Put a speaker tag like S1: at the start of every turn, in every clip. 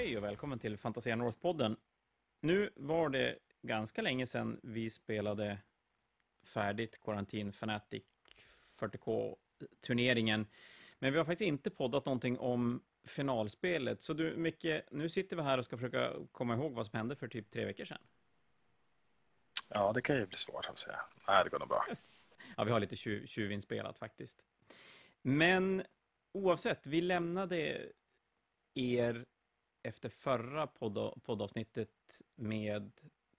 S1: Hej och välkommen till Fantasia North-podden. Nu var det ganska länge sedan vi spelade färdigt Quarantine Fanatic 40K-turneringen. Men vi har faktiskt inte poddat någonting om finalspelet. Så du, Micke, nu sitter vi här och ska försöka komma ihåg vad som hände för typ tre veckor sedan.
S2: Ja, det kan ju bli svårt att säga. Nej, det går nog bra.
S1: Ja, vi har lite tjuv, tjuvinspelat faktiskt. Men oavsett, vi lämnade er efter förra podd, poddavsnittet med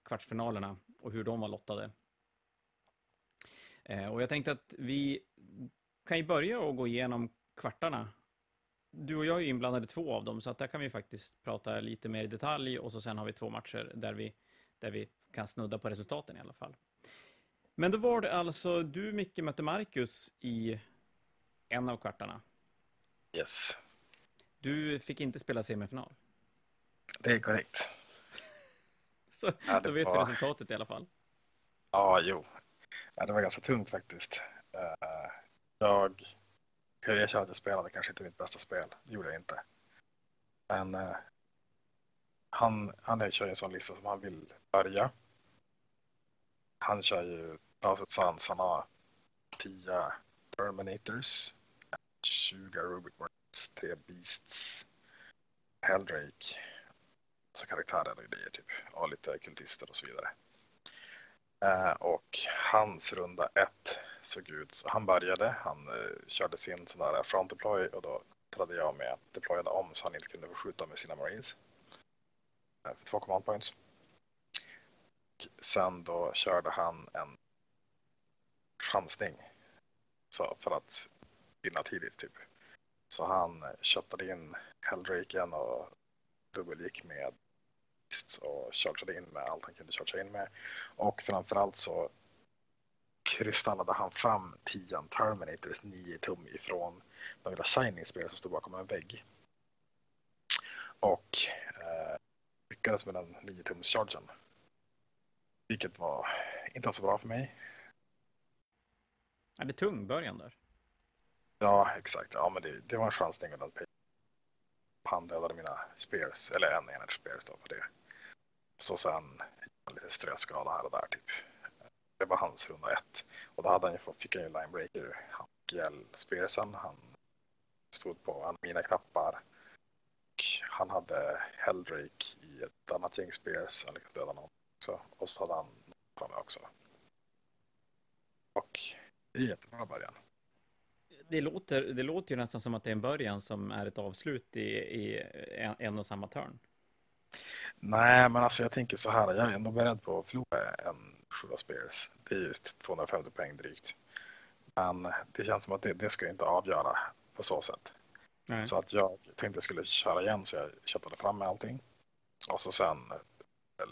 S1: kvartsfinalerna och hur de var lottade. Eh, och jag tänkte att vi kan ju börja och gå igenom kvartarna. Du och jag är inblandade i två av dem, så att där kan vi faktiskt prata lite mer i detalj och så sen har vi två matcher där vi, där vi kan snudda på resultaten i alla fall. Men då var det alltså du, Micke, mötte Marcus i en av kvartarna.
S2: Yes.
S1: Du fick inte spela semifinal.
S2: Det är korrekt.
S1: Så ja, då vet var... vi resultatet i alla fall.
S2: Ja, jo. Ja, det var ganska tungt faktiskt. Uh, jag kan erkänna att jag spelade kanske inte mitt bästa spel. Det gjorde jag inte. Men uh, han, han kör ju en sån lista som han vill börja. Han kör ju Thousand Suns. Han har 10 Terminators, 20 Rubik Works, 3 Beasts, Helldrake massa karaktärer och grejer typ. Och lite kultister och så vidare. Eh, och hans runda ett såg ut så han började, han eh, körde sin sån där front deploy och då trädde jag med att deployade om så han inte kunde få skjuta med sina marines. Eh, för två command points. Och sen då körde han en chansning så för att vinna tidigt typ. Så han eh, köttade in Helldraken och dubbelgick med och chargeade in med allt han kunde chargea in med. Och framförallt så kristallade han fram 10 Terminator 9 tum ifrån de lilla Shining spel som stod bakom en vägg. Och eh, lyckades med den 9 tums chargen. Vilket var inte så bra för mig.
S1: Är det tung början där?
S2: Ja, exakt. Ja, men det, det var en chansning. Han dödade mina spears, eller en enhet spears då på det. Så sen lite stressskada här och där typ. Det var hans runda ett. Och då hade han ju, fick han ju linebreaker. Han fick ihjäl spearsen. Han stod på mina knappar. Och han hade Helldrake i ett annat gäng spears. Han lyckades döda någon också. Och så hade han framme också. Och det är jättebra början.
S1: Det låter, det låter ju nästan som att det är en början som är ett avslut i, i en, en och samma turn.
S2: Nej, men alltså jag tänker så här. Jag är ändå beredd på att förlora en Shula Spears. Det är just 250 poäng drygt. Men det känns som att det, det ska inte avgöra på så sätt. Nej. Så att jag tänkte att jag skulle köra igen så jag köpte fram med allting. Och så sen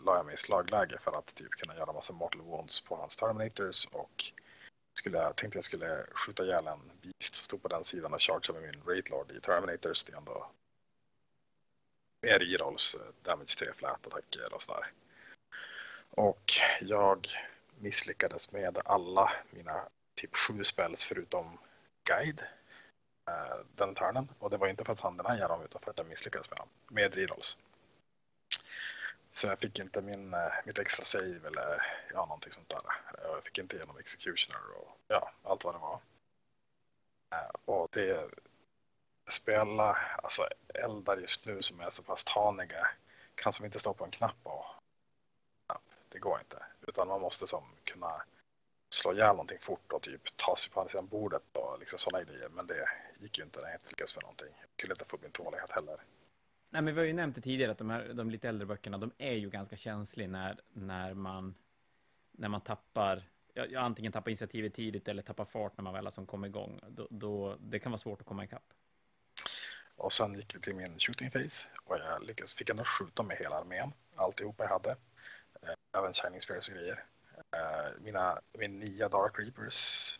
S2: la jag mig i slagläge för att typ kunna göra massa mortal wounds på hans Terminators och skulle, tänkte jag skulle skjuta ihjäl en beast som stod på den sidan och chargea med min Rate Lord i Terminators. Det är ändå mer rerolls, eh, damage 3 flat attacker och sådär. Och jag misslyckades med alla mina typ sju spells förutom guide eh, den turnen. Och det var inte för att han den här dem utan för att jag misslyckades med dem, med rerolls. Så jag fick inte min, eh, mitt extra save eller ja, någonting sånt där. Eh, jag fick inte igenom executioner och ja, allt vad det var. Och det spela alltså, eldar just nu som är så pass taniga kan som inte stå på en knapp och det går inte. Utan man måste som kunna slå ihjäl någonting fort och typ ta sig på andra sidan bordet och liksom sådana grejer. Men det gick ju inte när jag inte lyckades med någonting. Jag kunde inte få min tålighet heller.
S1: Nej, men vi har ju nämnt det tidigare att de här de lite äldre böckerna, de är ju ganska känsliga när, när man när man tappar ja, antingen tappar initiativet tidigt eller tappar fart när man väl har som kommer igång. Då, då, det kan vara svårt att komma ikapp.
S2: Och sen gick vi till min shooting phase och jag lyckades, fick ändå skjuta med hela armén, alltihopa jag hade. Eh, även Shining Spears och grejer. Eh, mina, min nya Dark Reapers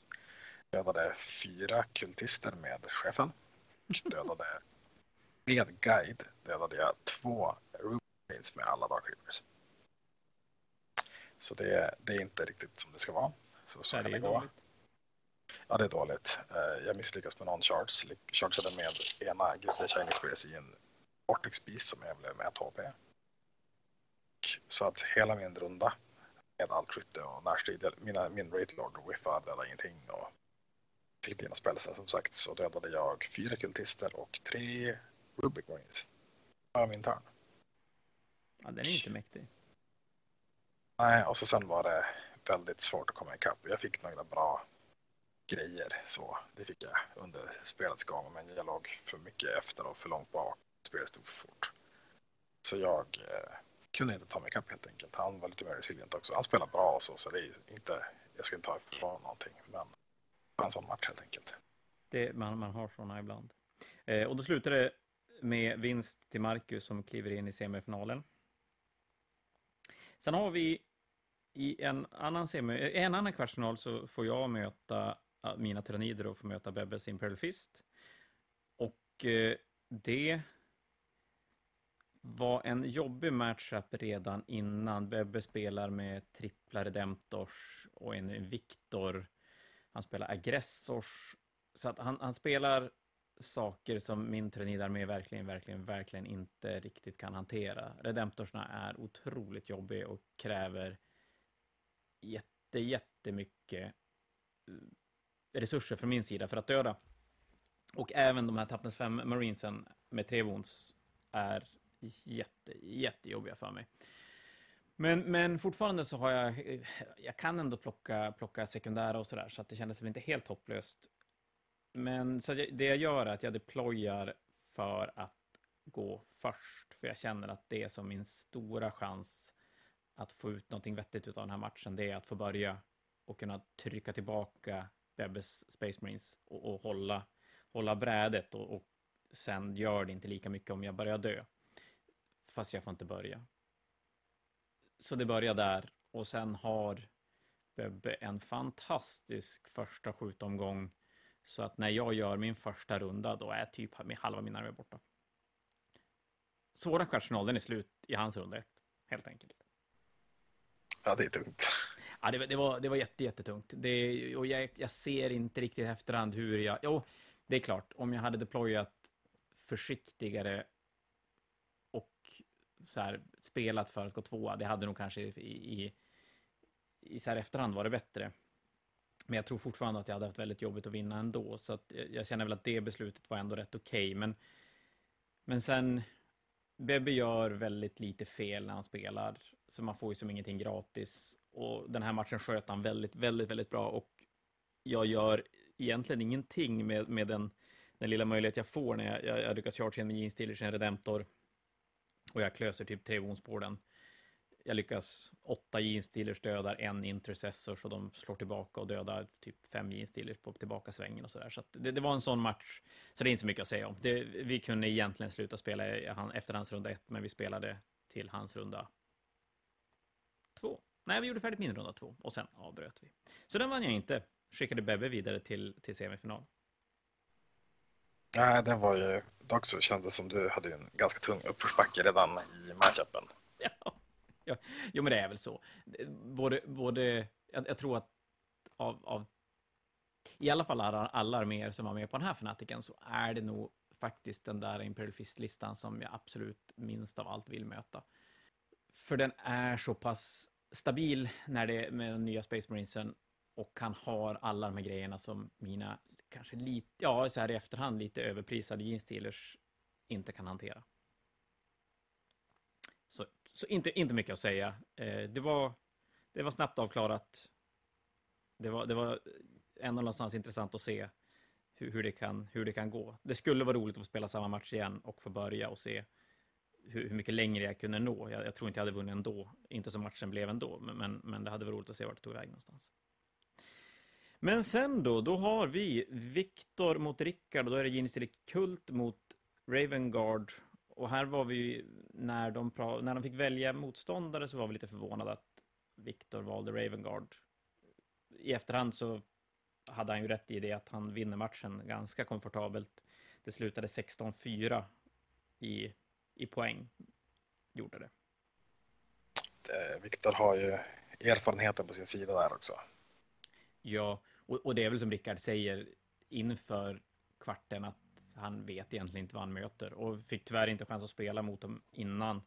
S2: dödade fyra kultister med chefen. Dödade med guide dödade jag två Rubins med alla Dark Reapers. Så det, det, är inte riktigt som det ska vara. Så, så kan det gå. Dåligt. Ja, det är dåligt. Eh, jag misslyckas med någon charge. Chargeade med ena Griffin Shining Spears i en Arctic Beast som jag blev med 2 Så att hela min runda med allt skytte och närstrid, mina, min rate lord wiffade dödade ingenting och fick dina spelsen som sagt så dödade jag fyra kultister och tre Rubik Marines. Var min turn.
S1: Ja, den är inte mäktig.
S2: Nej, och så sen var det väldigt svårt att komma ikapp. Jag fick några bra grejer så det fick jag under spelets gång men jag låg för mycket efter och för långt bak. Spelet stod för fort. Så jag eh, kunde inte ta mig ikapp helt enkelt. Han var lite mer resilient också. Han spelar bra och så så det är inte, jag ska inte ta ifrån någonting men det var en sån match helt enkelt.
S1: Det, man, man har sådana ibland. Eh, och då slutar det med vinst till Marcus som kliver in i semifinalen. Sen har vi i en annan, semi, eh, en annan kvartsfinal så får jag möta mina tyrannider och får möta Bebbes Imperial Fist. Och eh, det var en jobbig matchup redan innan. Bebbe spelar med trippla Redemptors och en Viktor. Han spelar aggressors. Så att han, han spelar saker som min tyrannidarmé verkligen, verkligen, verkligen inte riktigt kan hantera. Redemptorsna är otroligt jobbiga och kräver jätte, jättemycket eh, resurser från min sida för att döda. Och även de här Toughness 5 Marinesen med tre wounds är jätte, jättejobbiga för mig. Men, men fortfarande så har jag, eh, jag kan ändå plocka, plocka sekundära och sådär, så att det kändes väl inte helt hopplöst. Men så det jag gör är att jag deployar för att gå först, för jag känner att det är som min stora chans att få ut någonting vettigt av den här matchen, det är att få börja och kunna trycka tillbaka Bebbes Space Marines och, och hålla, hålla brädet och, och sen gör det inte lika mycket om jag börjar dö. Fast jag får inte börja. Så det börjar där och sen har Bebbe en fantastisk första skjutomgång så att när jag gör min första runda då är typ halva min armé borta. Svåra kvartsfinalen är slut i hans runda ett, helt enkelt.
S2: Ja, det är tungt.
S1: Ja, det, det, var, det var jätte, jättetungt. Det, och jag, jag ser inte riktigt i efterhand hur jag... Jo, det är klart, om jag hade deployat försiktigare och så här, spelat för att gå tvåa, det hade nog kanske i, i, i så här efterhand varit bättre. Men jag tror fortfarande att jag hade haft väldigt jobbigt att vinna ändå, så att jag känner väl att det beslutet var ändå rätt okej. Okay. Men, men sen, Bebbe gör väldigt lite fel när han spelar, så man får ju som ingenting gratis. Och den här matchen sköt han väldigt, väldigt, väldigt bra och jag gör egentligen ingenting med, med den, den lilla möjlighet jag får när jag, jag, jag lyckas charge in med Gene Steelers en Redemptor och jag klöser typ tre wounds på den. Jag lyckas åtta Gene Steelers dödar en intercessor så de slår tillbaka och dödar typ fem Gene Steelers på tillbaka svängen och sådär. Så, så det, det, var en sån match, så det är inte så mycket att säga om. Det, vi kunde egentligen sluta spela efter hans runda ett, men vi spelade till hans runda två. Nej, vi gjorde färdigt min runda två och sen avbröt vi. Så den vann jag inte. Skickade Bebbe vidare till, till semifinal.
S2: Nej, det var ju dock så kändes som du hade en ganska tung uppförsbacke redan i matchupen.
S1: Ja, ja, jo men det är väl så. Både, både jag, jag tror att av, av i alla fall alla, alla arméer som var med på den här fanatiken så är det nog faktiskt den där Imperial Fist-listan som jag absolut minst av allt vill möta. För den är så pass stabil när det är med den nya Space Marinesen och han har alla de här grejerna som mina, kanske lite, ja, så här i efterhand lite överprisade jeans inte kan hantera. Så, så inte, inte mycket att säga. Eh, det, var, det var snabbt avklarat. Det var, det var ändå någonstans intressant att se hur, hur, det kan, hur det kan gå. Det skulle vara roligt att få spela samma match igen och få börja och se hur, hur mycket längre jag kunde nå. Jag, jag, tror inte jag hade vunnit ändå, inte som matchen blev ändå, men, men, men det hade varit roligt att se vart det tog väg någonstans. Men sen då, då har vi Viktor mot Rickard och då är det Gini Kult mot Ravengard. Och här var vi, när de, när de fick välja motståndare så var vi lite förvånade att Viktor valde Ravengard. I efterhand så hade han ju rätt i det att han vinner matchen ganska komfortabelt. Det slutade 16-4 i i poäng. Gjorde det.
S2: Viktor har ju erfarenheten på sin sida där också.
S1: Ja, och, och det är väl som Rickard säger inför kvarten att han vet egentligen inte vad han möter och fick tyvärr inte chans att spela mot dem innan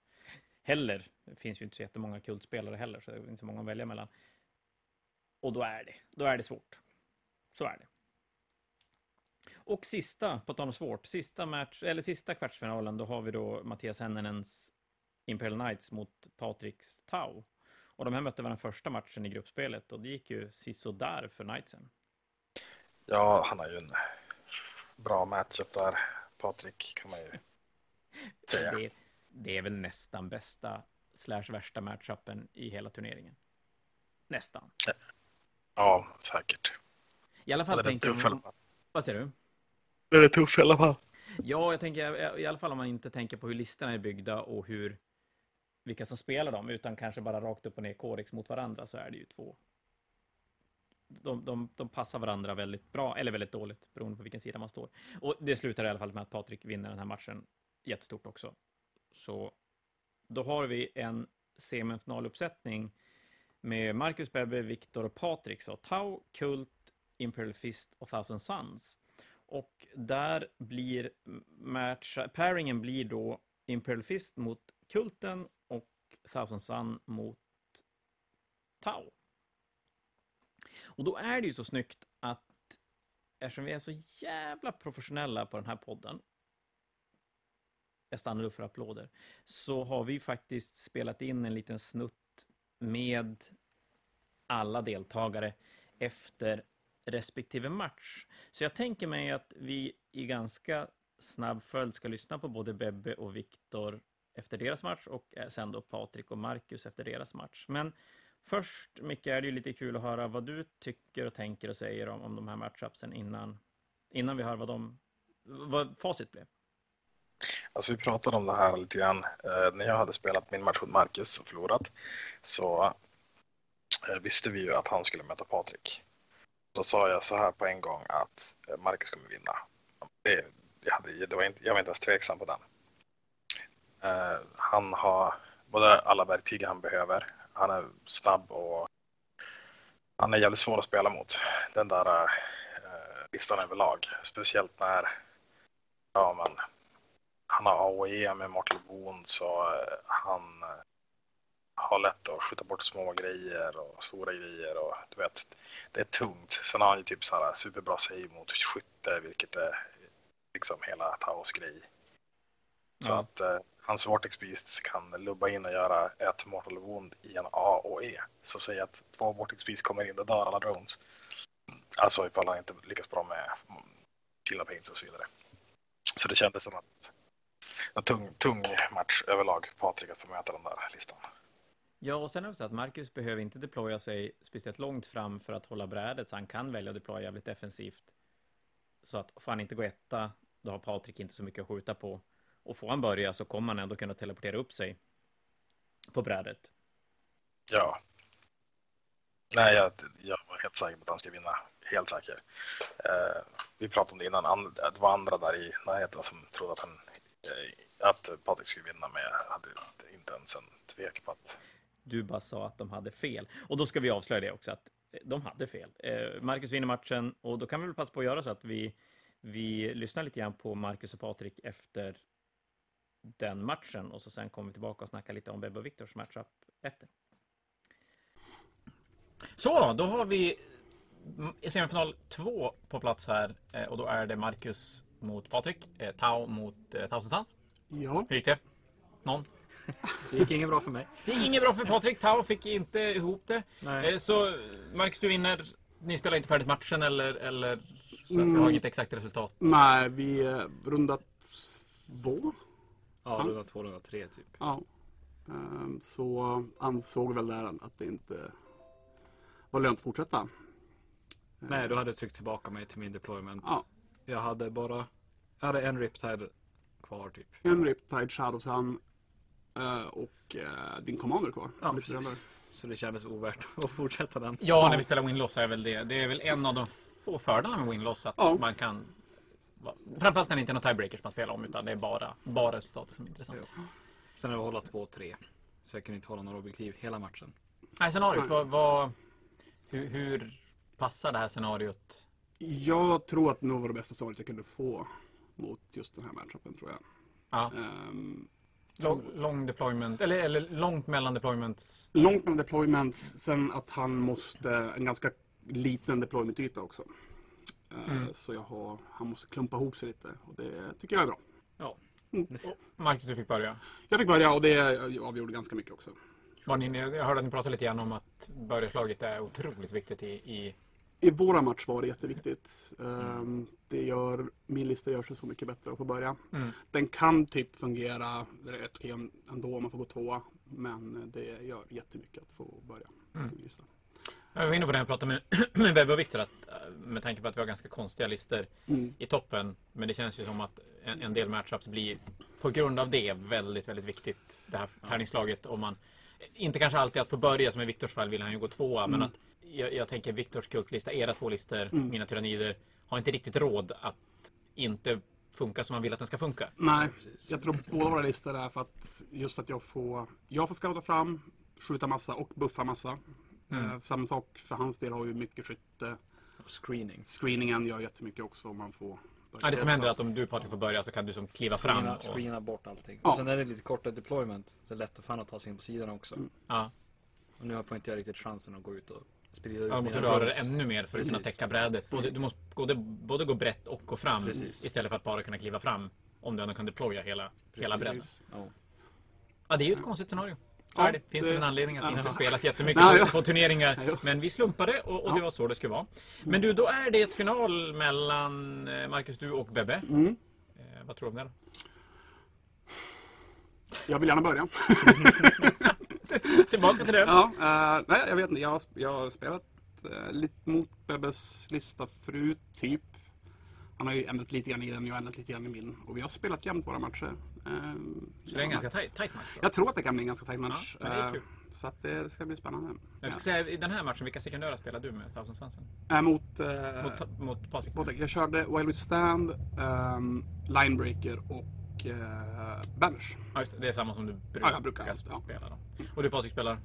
S1: heller. Det finns ju inte så jättemånga kultspelare heller, så det är inte så många att välja mellan. Och då är det, då är det svårt. Så är det. Och sista, på tal om svårt, sista match, eller sista kvartsfinalen, då har vi då Mattias Hennenens Imperial Knights mot Patriks Tau. Och de här mötte varandra första matchen i gruppspelet och det gick ju sisådär för Knightsen.
S2: Ja, han har ju en bra matchup där, Patrik, kan man ju säga.
S1: Det, det är väl nästan bästa slash värsta matchupen i hela turneringen. Nästan.
S2: Ja, säkert.
S1: I alla fall tänker. Vad säger du?
S2: Den är tuff i alla fall.
S1: Ja, jag tänker i alla fall om man inte tänker på hur listorna är byggda och hur vilka som spelar dem, utan kanske bara rakt upp och ner Corex mot varandra, så är det ju två. De, de, de passar varandra väldigt bra, eller väldigt dåligt, beroende på vilken sida man står. Och det slutar i alla fall med att Patrik vinner den här matchen jättestort också. Så då har vi en semifinaluppsättning med Marcus Bebbe, Viktor och Patrik. Så Tau, Kult, Imperial Fist och Thousand Suns. Och där blir match, pairingen blir då Imperial Fist mot Kulten och Thousand Sun mot Tau. Och då är det ju så snyggt att eftersom vi är så jävla professionella på den här podden jag stannar upp för applåder, så har vi faktiskt spelat in en liten snutt med alla deltagare efter respektive match. Så jag tänker mig att vi i ganska snabb följd ska lyssna på både Bebbe och Viktor efter deras match och eh, sen då Patrik och Marcus efter deras match. Men först, Micke, är det ju lite kul att höra vad du tycker och tänker och säger om, om de här matchupsen innan, innan vi hör vad, de, vad facit blev.
S2: Alltså vi pratade om det här lite grann. Eh, när jag hade spelat min match mot Marcus och förlorat så eh, visste vi ju att han skulle möta Patrik. Då sa jag så här på en gång att eh, Marcus kommer vinna. Det, jag, hade, det var inte, jag var inte ens tveksam på den. Uh, han har både alla verktyg han behöver. Han är snabb och han är jävligt svår att spela mot. Den där uh, listan överlag. Speciellt när ja, men, han har AOE med Mortal Wounds och han har lätt att skjuta bort små grejer och stora grejer och du vet, det är tungt. Sen har han ju typ så här superbra save mot skytte, vilket är liksom hela Taos grej. Så
S1: Ja.
S2: att eh, hans Vortex Beasts kan lubba in och göra ett Mortal Wound i en A och E. Så säg att två Vortex Beasts kommer in, då dör alla drones. Alltså ifall han inte lyckas bra med Killa Paints och så vidare. Så det kändes som att en tung, tung match överlag Patrik att få möta den där listan.
S1: Ja, och sen är det så att Marcus behöver inte deploya sig speciellt långt fram för att hålla brädet, så han kan välja att deploya jävligt defensivt. Så att får han inte gå etta, då har Patrik inte så mycket att skjuta på. Och får han börja så kommer han ändå kunna teleportera upp sig på brädet.
S2: Ja. Nej, jag, jag var helt säker på att han skulle vinna. Helt säker. Eh, vi pratade om det innan. And, det var andra där i närheten som trodde att, han, eh, att Patrik skulle vinna, men jag hade inte ens en tvek på att...
S1: Du bara sa att de hade fel. Och då ska vi avslöja det också, att de hade fel. Eh, Marcus vinner matchen och då kan vi väl passa på att göra så att vi, vi lyssnar lite grann på Marcus och Patrik efter den matchen och så sen kommer vi tillbaka och snacka lite om Bebbe och Viktors matchup efter. Så, då har vi semifinal två på plats här eh, och då är det Marcus mot Patrik, eh, Tau mot eh, Thousand Suns.
S3: Ja,
S1: Hur gick det? Någon?
S3: Det gick inget bra för mig.
S1: Det gick inget bra för Patrik. Tau fick inte ihop det.
S3: Nej.
S1: Eh, Så Marcus, du vinner. Ni spelar inte färdigt matchen eller, eller så
S3: Mm.
S1: jag har inget exakt resultat.
S3: Nej, vi eh, runda två.
S4: Ja,
S3: Ja.
S4: det var två, var tre typ.
S3: Ja. Ehm, Så ansåg väl där att det inte var lönt att fortsätta.
S4: Nej, du hade tryckt tillbaka mig till min deployment.
S3: Ja.
S4: Jag hade bara, jag hade en Riptide kvar typ.
S3: En Riptide Shadow Sun eh, och eh, din Commander kvar.
S4: Ja, precis. Så det kändes ovärt att fortsätta den.
S1: Ja, när vi spelar Winloss är väl det. Det är väl en av de få fördelarna med Winloss att
S3: Ja.
S1: man kan Framförallt när det inte är några tiebreakers man spelar om utan det är bara, bara resultatet som är intressant.
S4: Ja. Sen har jag hålla 2-3. Så jag kunde inte hålla några objektiv hela matchen.
S1: Nej, scenariot. Vad, vad, hur, hur passar det här scenariot?
S3: Jag tror att det nog var det bästa svaret jag kunde få. mot just den här matchupen tror jag.
S1: Ja.
S3: Ehm,
S1: Lång, lång deployment, eller, eller långt mellan deployments.
S3: långt med deployments, sen att han måste, en ganska liten deployment-yta också. Eh,
S1: Mm.
S3: Så jag har, han måste klumpa ihop sig lite och det tycker jag är bra.
S4: Ja.
S1: Marcus, du fick börja.
S3: Jag fick börja och det avgjorde ganska mycket också.
S1: Var ni, jag hörde att ni pratade lite grann om att börjarslaget är otroligt viktigt i, i
S3: I våra match var det jätteviktigt. Ehm, Det gör, min lista gör sig så mycket bättre att få börja.
S1: Mm.
S3: Den kan typ fungera rätt okej ändå om man får gå tvåa. Men det gör jättemycket att få börja.
S1: Mm.
S3: min lista.
S1: Jag var inne på det jag pratade med, med Webbe och Viktor att eh, med tanke på att vi har ganska konstiga listor
S3: Mm.
S1: i toppen. Men det känns ju som att en, en del matchups blir på grund av det väldigt, väldigt viktigt. Det här tärningslaget. Om man, inte kanske alltid att få börja, som i Viktors fall vill han ju gå tvåa. Men
S3: Mm.
S1: att jag, jag tänker Viktors kultlista, era två listor,
S3: Mm.
S1: mina tyrannider, har inte riktigt råd att inte funka som man vill att den ska funka.
S3: Nej,
S4: Precis.
S3: jag tror båda våra listor är för att just att jag får, jag får scouta fram, skjuta massa och buffa massa.
S1: Mm.
S3: Eh, samma sak för hans del har ju mycket skytte.
S4: Och screening.
S3: Screeningen gör jättemycket också om man får
S1: Ja, det som händer är att om du Patrik får börja så kan du som kliva fram.
S4: Screena,
S1: Och,
S4: screena bort allting.
S3: Ja.
S4: Och sen är det lite kortare deployment. Det är lättare för han att ta sig in på sidan också.
S3: Mm.
S1: ja,
S4: Och nu får inte jag riktigt chansen att gå ut och sprida ut
S1: ja, då måste du röra dig ännu mer för att kunna täcka brädet. Både, du måste både, både gå brett och gå fram
S4: Precis.
S1: istället för att bara kunna kliva fram. Om du ändå kan deploya hela, hela bredden.
S4: Ja.
S1: Ja, det är ju ett konstigt scenario.
S3: Ja,
S1: det. Finns
S3: det-
S1: en anledning att inte spelat jättemycket
S3: Nej,
S1: på, turneringar. Men vi slumpade och, och det var så det skulle vara. Men du, då är det ett final mellan eh, Marcus, du och Bebbe.
S3: Mm.
S1: Eh, vad tror du om det då?
S3: Jag vill gärna börja.
S1: Tillbaka till det.
S3: Ja, eh, nej, jag vet inte. Jag har, jag har spelat uh, lite mot Bebbes lista förut, typ. Han har ju ändrat lite grann i den, jag har ändrat lite grann i min. Och vi har spelat jämnt våra matcher. Eh,
S1: Så det är en ganska tajt, tajt match. Då.
S3: Jag tror att det kan bli en ganska tajt match.
S1: Ja, men det är kul.
S3: Så att det ska bli spännande.
S1: Jag ska säga, i den här matchen, vilka sekundära spelar du med Thousand Sunsen?
S3: Eh, mot, eh,
S1: Mot, mot Patrik?
S3: Patrik, jag körde Wild We Stand, ehm, Linebreaker och uh, Banish.
S1: Ja, just det. Det är samma som du brukar,
S3: Ja, jag brukar, ja.
S1: spela då. Och du Patrik spelar?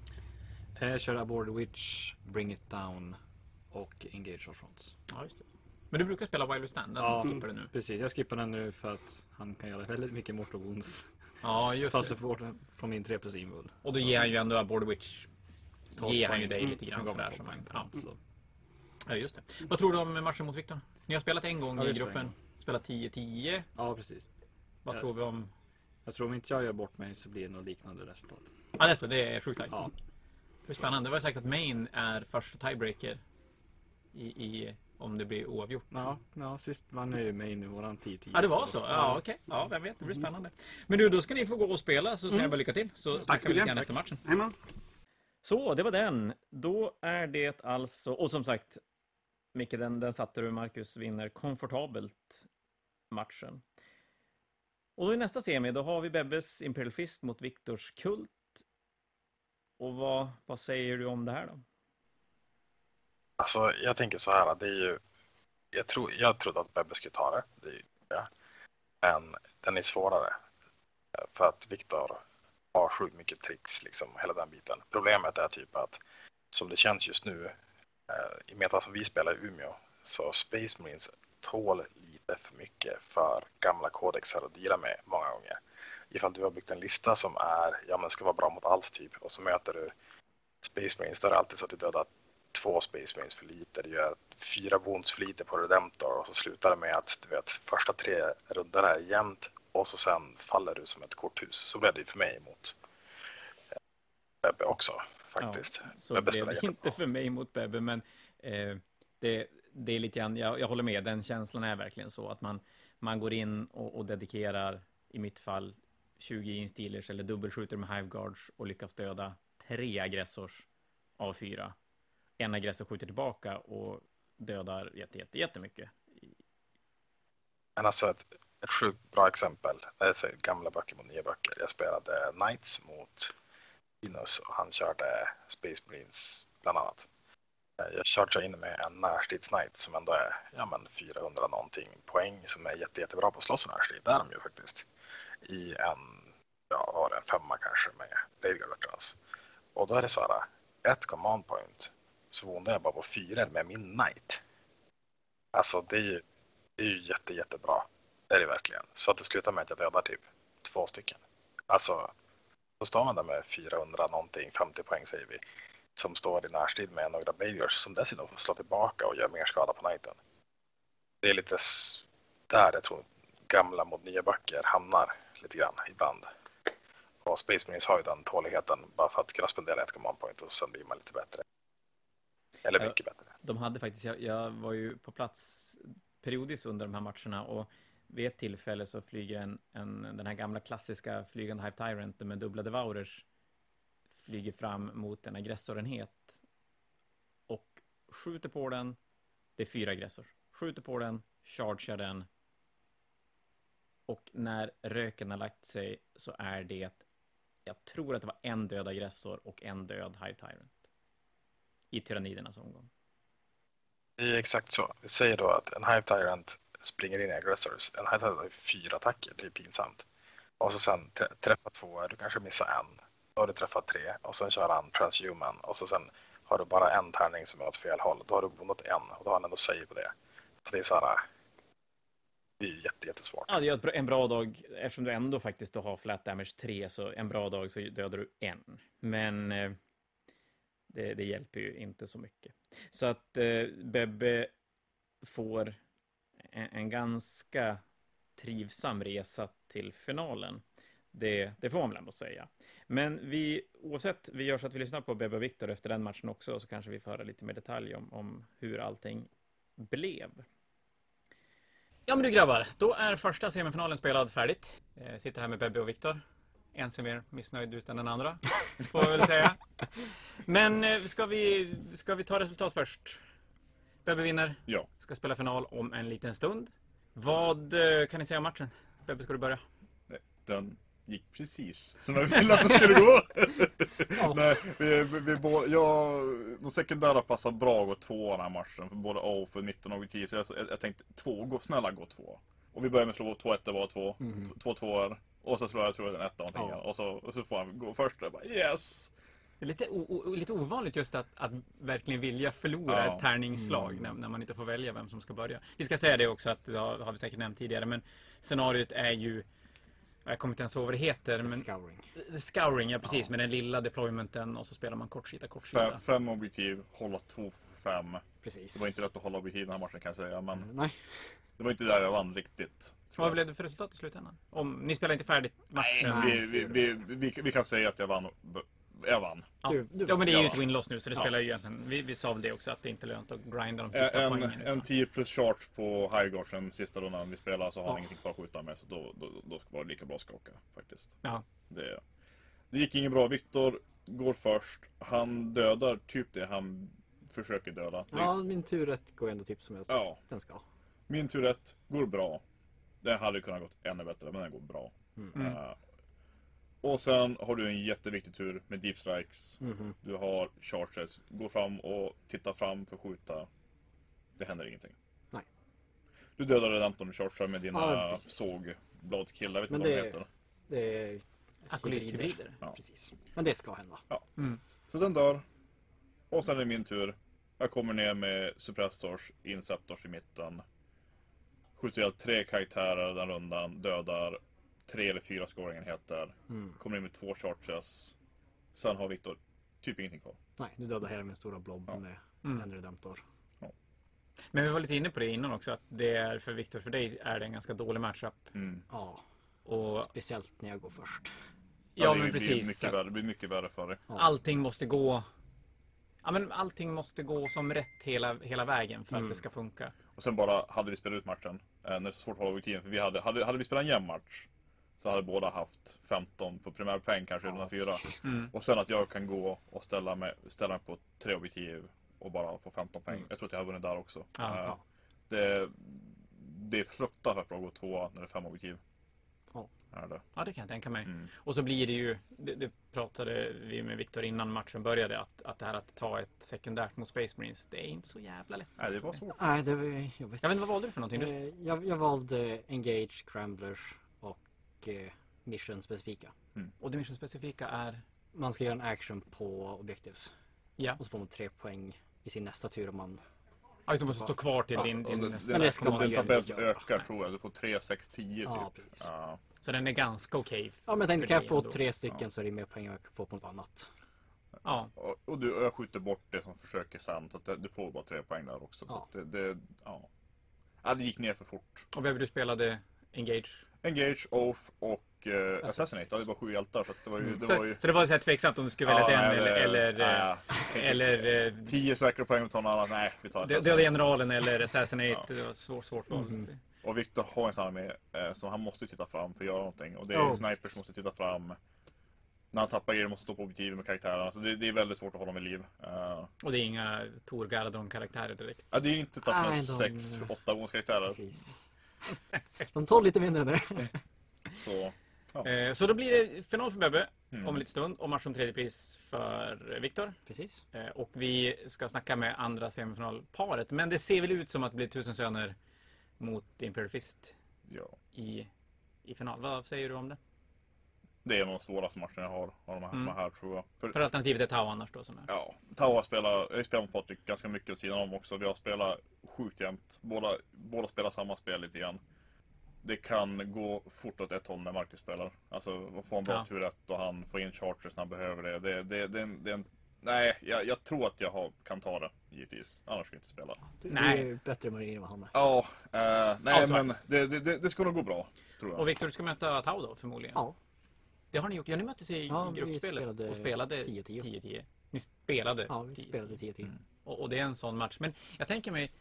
S4: Eh, Jag kör Aboard Witch, Bring It Down och Engage Our Fronts.
S1: Ja, just det. Men du brukar spela Wild Stand? Den
S4: Ja.
S1: skippar du nu?
S4: Precis, jag skippar den nu för att han kan göra väldigt mycket mortal wounds.
S1: Ja, just
S4: Ta sig bort från min 3 plus invul.
S1: Och då ger han ju ändå Aboard Witch ger han ju dig
S3: Mm.
S1: lite grann
S4: gav mig
S1: sådär.
S4: 12
S1: Som ja.
S4: så.
S1: ja, just det. Vad tror du om matchen mot Viktor? Ni har spelat en gång
S4: Ja,
S1: i gruppen. Spelat 10-10.
S4: Ja, precis.
S1: Vad
S4: Ja.
S1: tror vi om...
S4: Jag tror om inte jag gör bort mig så blir det något liknande resultat.
S1: Ja, det är så. Det är sjukt tajt.
S4: Ja,
S1: Det är spännande. Det var sagt att Main är första tiebreaker i, i, om det blir oavgjort.
S4: ja, ja sist vann jag ju main i våran 10-10.
S1: Ja, det var så? Ja, okej. Ja, vem vet. Det blir spännande. Men du, då ska ni få gå och spela så säger jag bara lycka till. Så snackar
S3: så
S1: vi lite
S3: mycket.
S1: grann efter matchen.
S3: Jajamän.
S1: Så, det var den. Då är det alltså, och som sagt, Micke, den, den satte du. Marcus vinner komfortabelt matchen. Och då i nästa semi, då har vi Bebbes Imperial Fist mot Viktors Kult. Och vad, vad säger du om det här då?
S2: Alltså, jag tänker så här, det är ju... Jag, tro, jag trodde att Bebbe skulle ta det, det är ju det. Men den är svårare. För att Viktor har sjukt mycket tricks, liksom, hela den biten. Problemet är typ att, som det känns just nu, eh, i i meta som vi spelar i Umeå, så Space Marines tål lite för mycket för gamla kodexar att deala med många gånger. Ifall du har byggt en lista som är, ja men ska vara bra mot allt typ, och så möter du Space Marines, då är det alltid så att du dödar två Space Marines för lite, du gör fyra wounds för lite på Redemptor och så slutar det med att du vet, första tre rundorna är jämnt och så sen faller du som ett korthus. Så blev det ju för mig mot eh, Bebbe också faktiskt.
S1: Så
S2: Bebbe
S1: blev det inte för mig mot Bebbe, men eh, det, det är lite grann, jag, jag håller med, den känslan är verkligen så att man, man går in och, och dedikerar, i mitt fall, 20 instealers eller dubbelskjuter med hiveguards och lyckas döda tre aggressors av fyra. En aggressor skjuter tillbaka och dödar jätte, jätte, jättemycket.
S2: Men alltså ett, ett sjukt bra exempel, det är så gamla böcker mot nya böcker. Jag spelade Knights mot Linus och han körde Space Marines bland annat. Eh, jag chargear in med en närstridsknight som ändå är ja, men 400 någonting poäng som är jätte, jättebra på att slåss i närstrid. Det är de ju faktiskt. I en, ja var det, en femma kanske med Railguard Veterans. Och då är det så här, ett command point så vånar jag bara på fyra med min knight. Alltså det är ju, det är ju jätte, jättebra. Det är det verkligen. Så att det slutar med att jag dödar typ två stycken. Alltså, då står man där med 400 någonting, 50 poäng säger vi, som står i närstrid med några Baliors som dessutom får slå tillbaka och gör mer skada på nighten. Det är lite där jag tror gamla mot nya böcker hamnar lite grann ibland. Och Space Marines har ju den tåligheten bara för att kunna spendera ett command point och sen blir man lite bättre. Eller mycket bättre.
S1: De hade faktiskt, jag, jag var ju på plats periodiskt under de här matcherna och vid ett tillfälle så flyger en, en den här gamla klassiska flygande Hive Tyrant med dubbla Devourers flyger fram mot en aggressorenhet och skjuter på den. Det är fyra aggressor. Skjuter på den, chargear den och när röken har lagt sig så är det, jag tror att det var en död aggressor och en död Hive Tyrant i tyrannidernas omgång.
S2: Det är exakt så. Vi säger då att en Hive Tyrant springer in i aggressors. En Hive Tyrant har fyra attacker, det är pinsamt. Och så sen träffa två, du kanske missar en. Då har du träffat tre och sen kör han transhuman och så sen har du bara en tärning som är åt fel håll. Då har du bonat en och då har han ändå save på det. Så det är så här. Det är jätte, jättesvårt.
S1: Ja, det är en bra dag, eftersom du ändå faktiskt då har flat damage 3, så en bra dag så dödar du en. Men eh, det, det hjälper ju inte så mycket. Så att eh, Bebbe får en, en ganska trivsam resa till finalen. Det, det får man väl ändå säga. Men vi, oavsett, vi gör så att vi lyssnar på Bebbe och Viktor efter den matchen också, så kanske vi får höra lite mer detalj om, om hur allting blev. Ja men du grabbar, då är första semifinalen spelad färdigt. Eh, sitter här med Bebbe och Viktor. En ser mer missnöjd ut än den andra, får jag väl säga. Men eh, ska, vi, ska vi ta resultat först? Bebbe vinner,
S5: Ja.
S1: ska spela final om en liten stund. Vad eh, kan ni säga om matchen? Bebbe, ska du börja?
S5: Den gick precis som jag ville att den skulle gå. Nej, vi, vi, vi, bå- jag, de sekundära passar bra att gå två den här matchen. För både A och för 19 objektiv. Så jag, jag, tänkte två, gå, snälla gå två. Och vi börjar med att slå två ettor var två.
S3: Mhm.
S5: Två tvåor. Och så slår jag tror jag en etta någonting.
S3: Ja.
S5: Och, så, och så får han gå först. Och jag bara yes!
S1: Det är lite, o, lite ovanligt just att, att verkligen vilja förlora
S5: Ja.
S1: ett tärningsslag
S3: Mm.
S1: när, när man inte får välja vem som ska börja. Vi ska säga det också, att det har, har vi säkert nämnt tidigare, men scenariot är ju jag kommer inte ens ihåg vad det heter, men
S3: Scouring.
S1: The Scouring, ja precis,
S3: Ja.
S1: med den lilla deploymenten och så spelar man kortsida, kortsida.
S5: fem objektiv, hålla två, fem.
S3: Precis.
S5: Det var inte lätt att hålla objektiv den här matchen kan jag säga. Men
S3: Nej.
S5: det var inte där jag vann riktigt.
S1: Vad blev det för resultat i slutändan? Om, ni spelar inte färdigt matchen?
S5: Vi, vi, vi, vi, vi kan säga att jag vann. Jag vann.
S1: Ja.
S3: Du- du
S1: ja, men det är ju ett win-loss nu, så det
S5: Ja.
S1: spelar ju egentligen... Vi, vi sa väl det också, att det inte är lönt att grinda de sista
S5: En,
S1: poängen.
S5: en
S1: utan-
S5: 10 plus charge på Highgard den sista rundan vi spelar så har han
S3: Ja.
S5: ingenting kvar att skjuta med så då, då, då var det lika bra att skaka faktiskt.
S1: Ja.
S5: Det, det gick inget bra. Viktor går först. Han dödar typ det han försöker döda. Det,
S3: Ja, min tur ett går ändå typ som jag
S5: Ja.
S3: den ska.
S5: Min tur ett går bra. Den hade kunnat gått ännu bättre men den går bra.
S1: Mm.
S5: Eh, och sen har du en jätteviktig tur med deep strikes.
S3: Mhm.
S5: Du har charges. Gå fram och titta fram för att skjuta. Det händer ingenting.
S3: Nej.
S5: Du dödar Redemptorn och chargear med dina
S3: Ja,
S5: sågbladskillar. Jag vet
S3: Men
S5: inte vad de
S3: det-
S5: heter.
S3: Det är
S1: Akolythybrider.
S5: Ja.
S3: Precis. Men det ska hända.
S1: Mm.
S5: Så den dör. Och sen är det min tur. Jag kommer ner med suppressors, inceptors i mitten. Skjuter ihjäl tre karaktärer den rundan. Dödar tre eller fyra scoringenheter.
S3: Mm.
S5: Kommer in med två charges. Sen har Viktor typ ingenting kvar.
S3: Nej, nu dödar hela min stora blob
S5: Ja.
S3: med
S1: Mm.
S3: en redemptor.
S1: Men vi var lite inne på det innan också, att det är för Viktor, för dig är det en ganska dålig matchup.
S5: Mm.
S3: Ja,
S1: Och
S3: speciellt när jag går först.
S1: ja,
S5: det
S1: men
S5: blir
S1: precis.
S5: Mycket
S1: så att
S5: värre, det blir mycket värre för dig.
S3: Ja.
S1: Allting måste gå... Ja, men allting måste gå som rätt hela, hela vägen för att
S3: Mm.
S1: det ska funka.
S5: Och sen bara hade vi spelat ut matchen. Eh, när det är så svårt att hålla objektiven. För vi hade, hade, hade vi spelat en jämn match. Så hade båda haft 15 på primärpoäng kanske runda fyra.
S1: Mm.
S5: Och sen att jag kan gå och ställa mig, ställa mig på tre objektiv och bara få 15 poäng.
S3: Mm.
S5: Jag tror att jag har vunnit där också.
S1: Ja,
S3: ja.
S5: Det, det är fruktansvärt bra att gå tvåa när det är fem objektiv.
S3: Ja.
S5: Är det.
S1: Ja, det kan jag tänka mig.
S5: Mm.
S1: Och så blir det ju, det, det pratade vi med Viktor innan matchen började, att, att det här att ta ett sekundärt mot Space Marines, det är inte så jävla lätt.
S5: Nej, det var svårt.
S3: Nej, det var jobbigt.
S1: Jag vet inte, vad valde du för någonting?
S3: Eh, jag, jag valde Engage, Cramblers och eh, Mission specifika.
S1: och det mission-specifika är?
S3: Man ska göra en action på objectives.
S1: Ja.
S3: Och så får man tre poäng i sin nästa tur om man
S1: Ja, du måste stå kvar till din, din
S5: den,
S1: nästa.
S5: den,
S3: det
S5: den
S3: göra.
S5: ökar tror jag. Du får 3, 6, 10 typ.
S3: Ja, precis.
S5: Ja.
S1: Så den är ganska okej.
S3: Ja, men jag tänkte kan jag få
S1: ändå.
S3: tre stycken så är det mer poäng än jag kan få på något annat.
S1: Ja.
S5: Och, och du, och jag skjuter bort det som försöker sen. Så att det, du får bara 3 poäng där också. Så
S3: Ja.
S5: att det, det, ja. ja, det gick ner för fort.
S1: Och vem du spelade Engage?
S5: Engage, Oath och eh,
S3: Assassinate.
S5: Assassinate. Ja, det var sju hjältar. Så det var ju... Det
S1: Så,
S5: var ju
S1: så det var så här tveksamt om du skulle välja den
S5: nej,
S1: eller,
S5: det-
S1: eller,
S5: nej,
S1: eh, eller eh,
S5: 10 säkra poäng och ta någon annan. Nej, vi tar
S1: det,
S5: Assassinate.
S1: var generalen eller Assassinate.
S5: Ja.
S1: Det var svårt, svårt val.
S3: Mhm.
S5: Och Viktor har en sån med, eh, så han måste titta fram för att göra någonting. Och det är
S3: Ja,
S5: snipers som måste titta fram. När han tappar grejer måste stå på objektiven med karaktärerna. Så det, det är väldigt svårt att hålla med liv. Eh,
S1: Och det är inga Tor Gardron-karaktärer direkt.
S5: ja, det är inte
S3: Nej,
S5: tappat
S3: de-
S5: 6, 8 karaktärer.
S3: Precis. De tål lite mindre det.
S5: Så
S1: Eh, Så då blir det final för Bebbe
S5: Mm.
S1: om en liten stund och match om tredje pris för Viktor.
S3: Precis.
S1: Eh, Och vi ska snacka med andra semifinalparet. Men det ser väl ut som att det blir Tusen Söner mot Imperial Fist
S5: ja,
S1: i, i final. Vad säger du om det?
S5: Det är nog de svåraste matcherna jag har av de här,
S1: Mm.
S5: de här tror jag. För,
S1: För alternativet är Tau annars då som är.
S5: ja, Taua spelar, jag har spelat mot Patrik ganska mycket vid sidan om också. Vi har spelat sjukt jämnt. Båda, båda spelar samma spel lite grann. Det kan gå fort åt ett håll när Marcus spelar. Alltså att få en bra
S1: Ja.
S5: tur ett och han får in chargers när han behöver det. det, det, det, är det är en, nej, jag, jag tror att jag har, kan ta det givetvis. Annars skulle jag inte spela.
S3: Du
S1: Nej.
S3: är ju bättre marin än vad han är.
S5: Ja, eh, nej
S1: Ja, så.
S5: men det, det, det, det ska nog gå bra. Tror jag.
S1: Och Viktor, du ska möta Tau då förmodligen?
S3: Ja.
S1: Det har ni gjort. Ja, ni möttes i
S3: Ja,
S1: gruppspelet
S3: spelade
S1: och spelade
S3: 10-10.
S1: 10-10. Ni spelade
S3: Ja, vi
S1: 10-10.
S3: spelade 10-10.
S1: Och, och det är en sån match. Men jag tänker mig,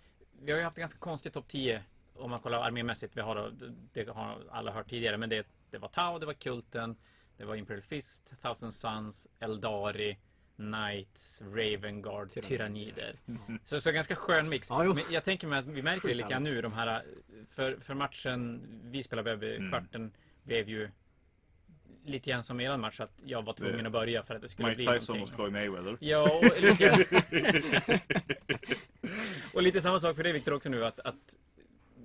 S1: vi har ju haft en ganska konstig topp 10 om man kollar armémässigt. Vi har, det har alla hört tidigare, men det, det var Tau, det var Kulten, det var Imperial Fist, Thousand Suns, Eldari, Knights, Ravengard, Tyrannider. Så, så ganska skön mix.
S3: Jo.
S1: men jag tänker mig att vi märker det grann nu, de här, för, för matchen vi spelade
S5: Mm.
S1: kvarten, blev ju lite grann som eran match, att jag var tvungen
S5: Det-
S1: att börja för att det skulle
S5: Mike
S1: bli
S5: Tyson
S1: någonting.
S5: mot Floyd Mayweather.
S1: Ja, och lite, och lite samma sak för dig Viktor också nu att, att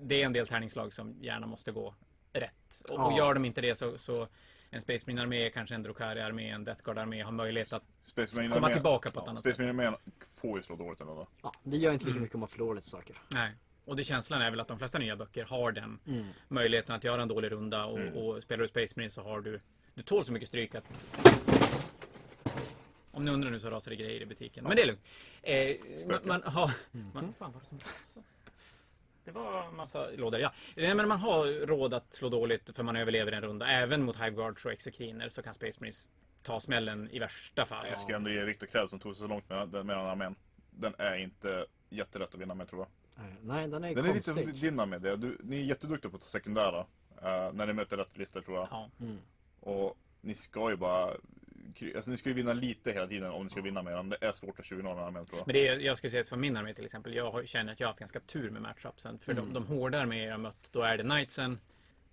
S1: det är en del tärningslag som gärna måste gå rätt. Och, och
S3: Ja.
S1: gör de inte det så, så en Space Marine armé, kanske en Drukari-armé, en Death Guard-armé har möjlighet att
S5: Space Marine
S1: komma tillbaka på ett
S5: ja,
S1: annat
S5: Space
S1: sätt.
S5: Marine Armén får ju slå dåligt ändå.
S3: Ja, det gör inte lika
S1: Mm.
S3: mycket om man förlorar lite saker.
S1: Nej. Och det känslan är väl att de flesta nya böcker har den
S3: Mm.
S1: möjligheten att göra en dålig runda och,
S5: Mm.
S1: och spelar du Space Marine så har du Du tål så mycket stryk att Om ni undrar nu så rasar det grejer i butiken. Men det är lugnt. Eh, man, man har man, fan, var det som rasade? Det var en massa lådor, ja. Nej, men man har råd att slå dåligt för man överlever en runda. Även mot Hive Guards och Exekriner så kan Space Marines ta smällen i värsta fall.
S5: Jag ska ändå ge Viktor cred som tog sig så långt med den, med den armén. Den är inte jättelätt att vinna med tror jag.
S3: Nej, den är
S5: Den är
S3: konstig.
S5: lite din armé. det. Du, ni är jätteduktiga på att ta sekundära. eh, när ni möter rätt listor tror jag.
S1: Ja.
S3: Mm.
S5: Och ni ska ju bara... Alltså ni ska ju vinna lite hela tiden om ni ska vinna med den. Det är svårt att 20 0 med armén tror jag.
S1: Men det är, jag skulle säga att för min armé till exempel, jag har- känner att jag har haft ganska tur med matchupsen. För
S3: Mm.
S1: de, de hårda arméer jag mött, då är det Knightsen.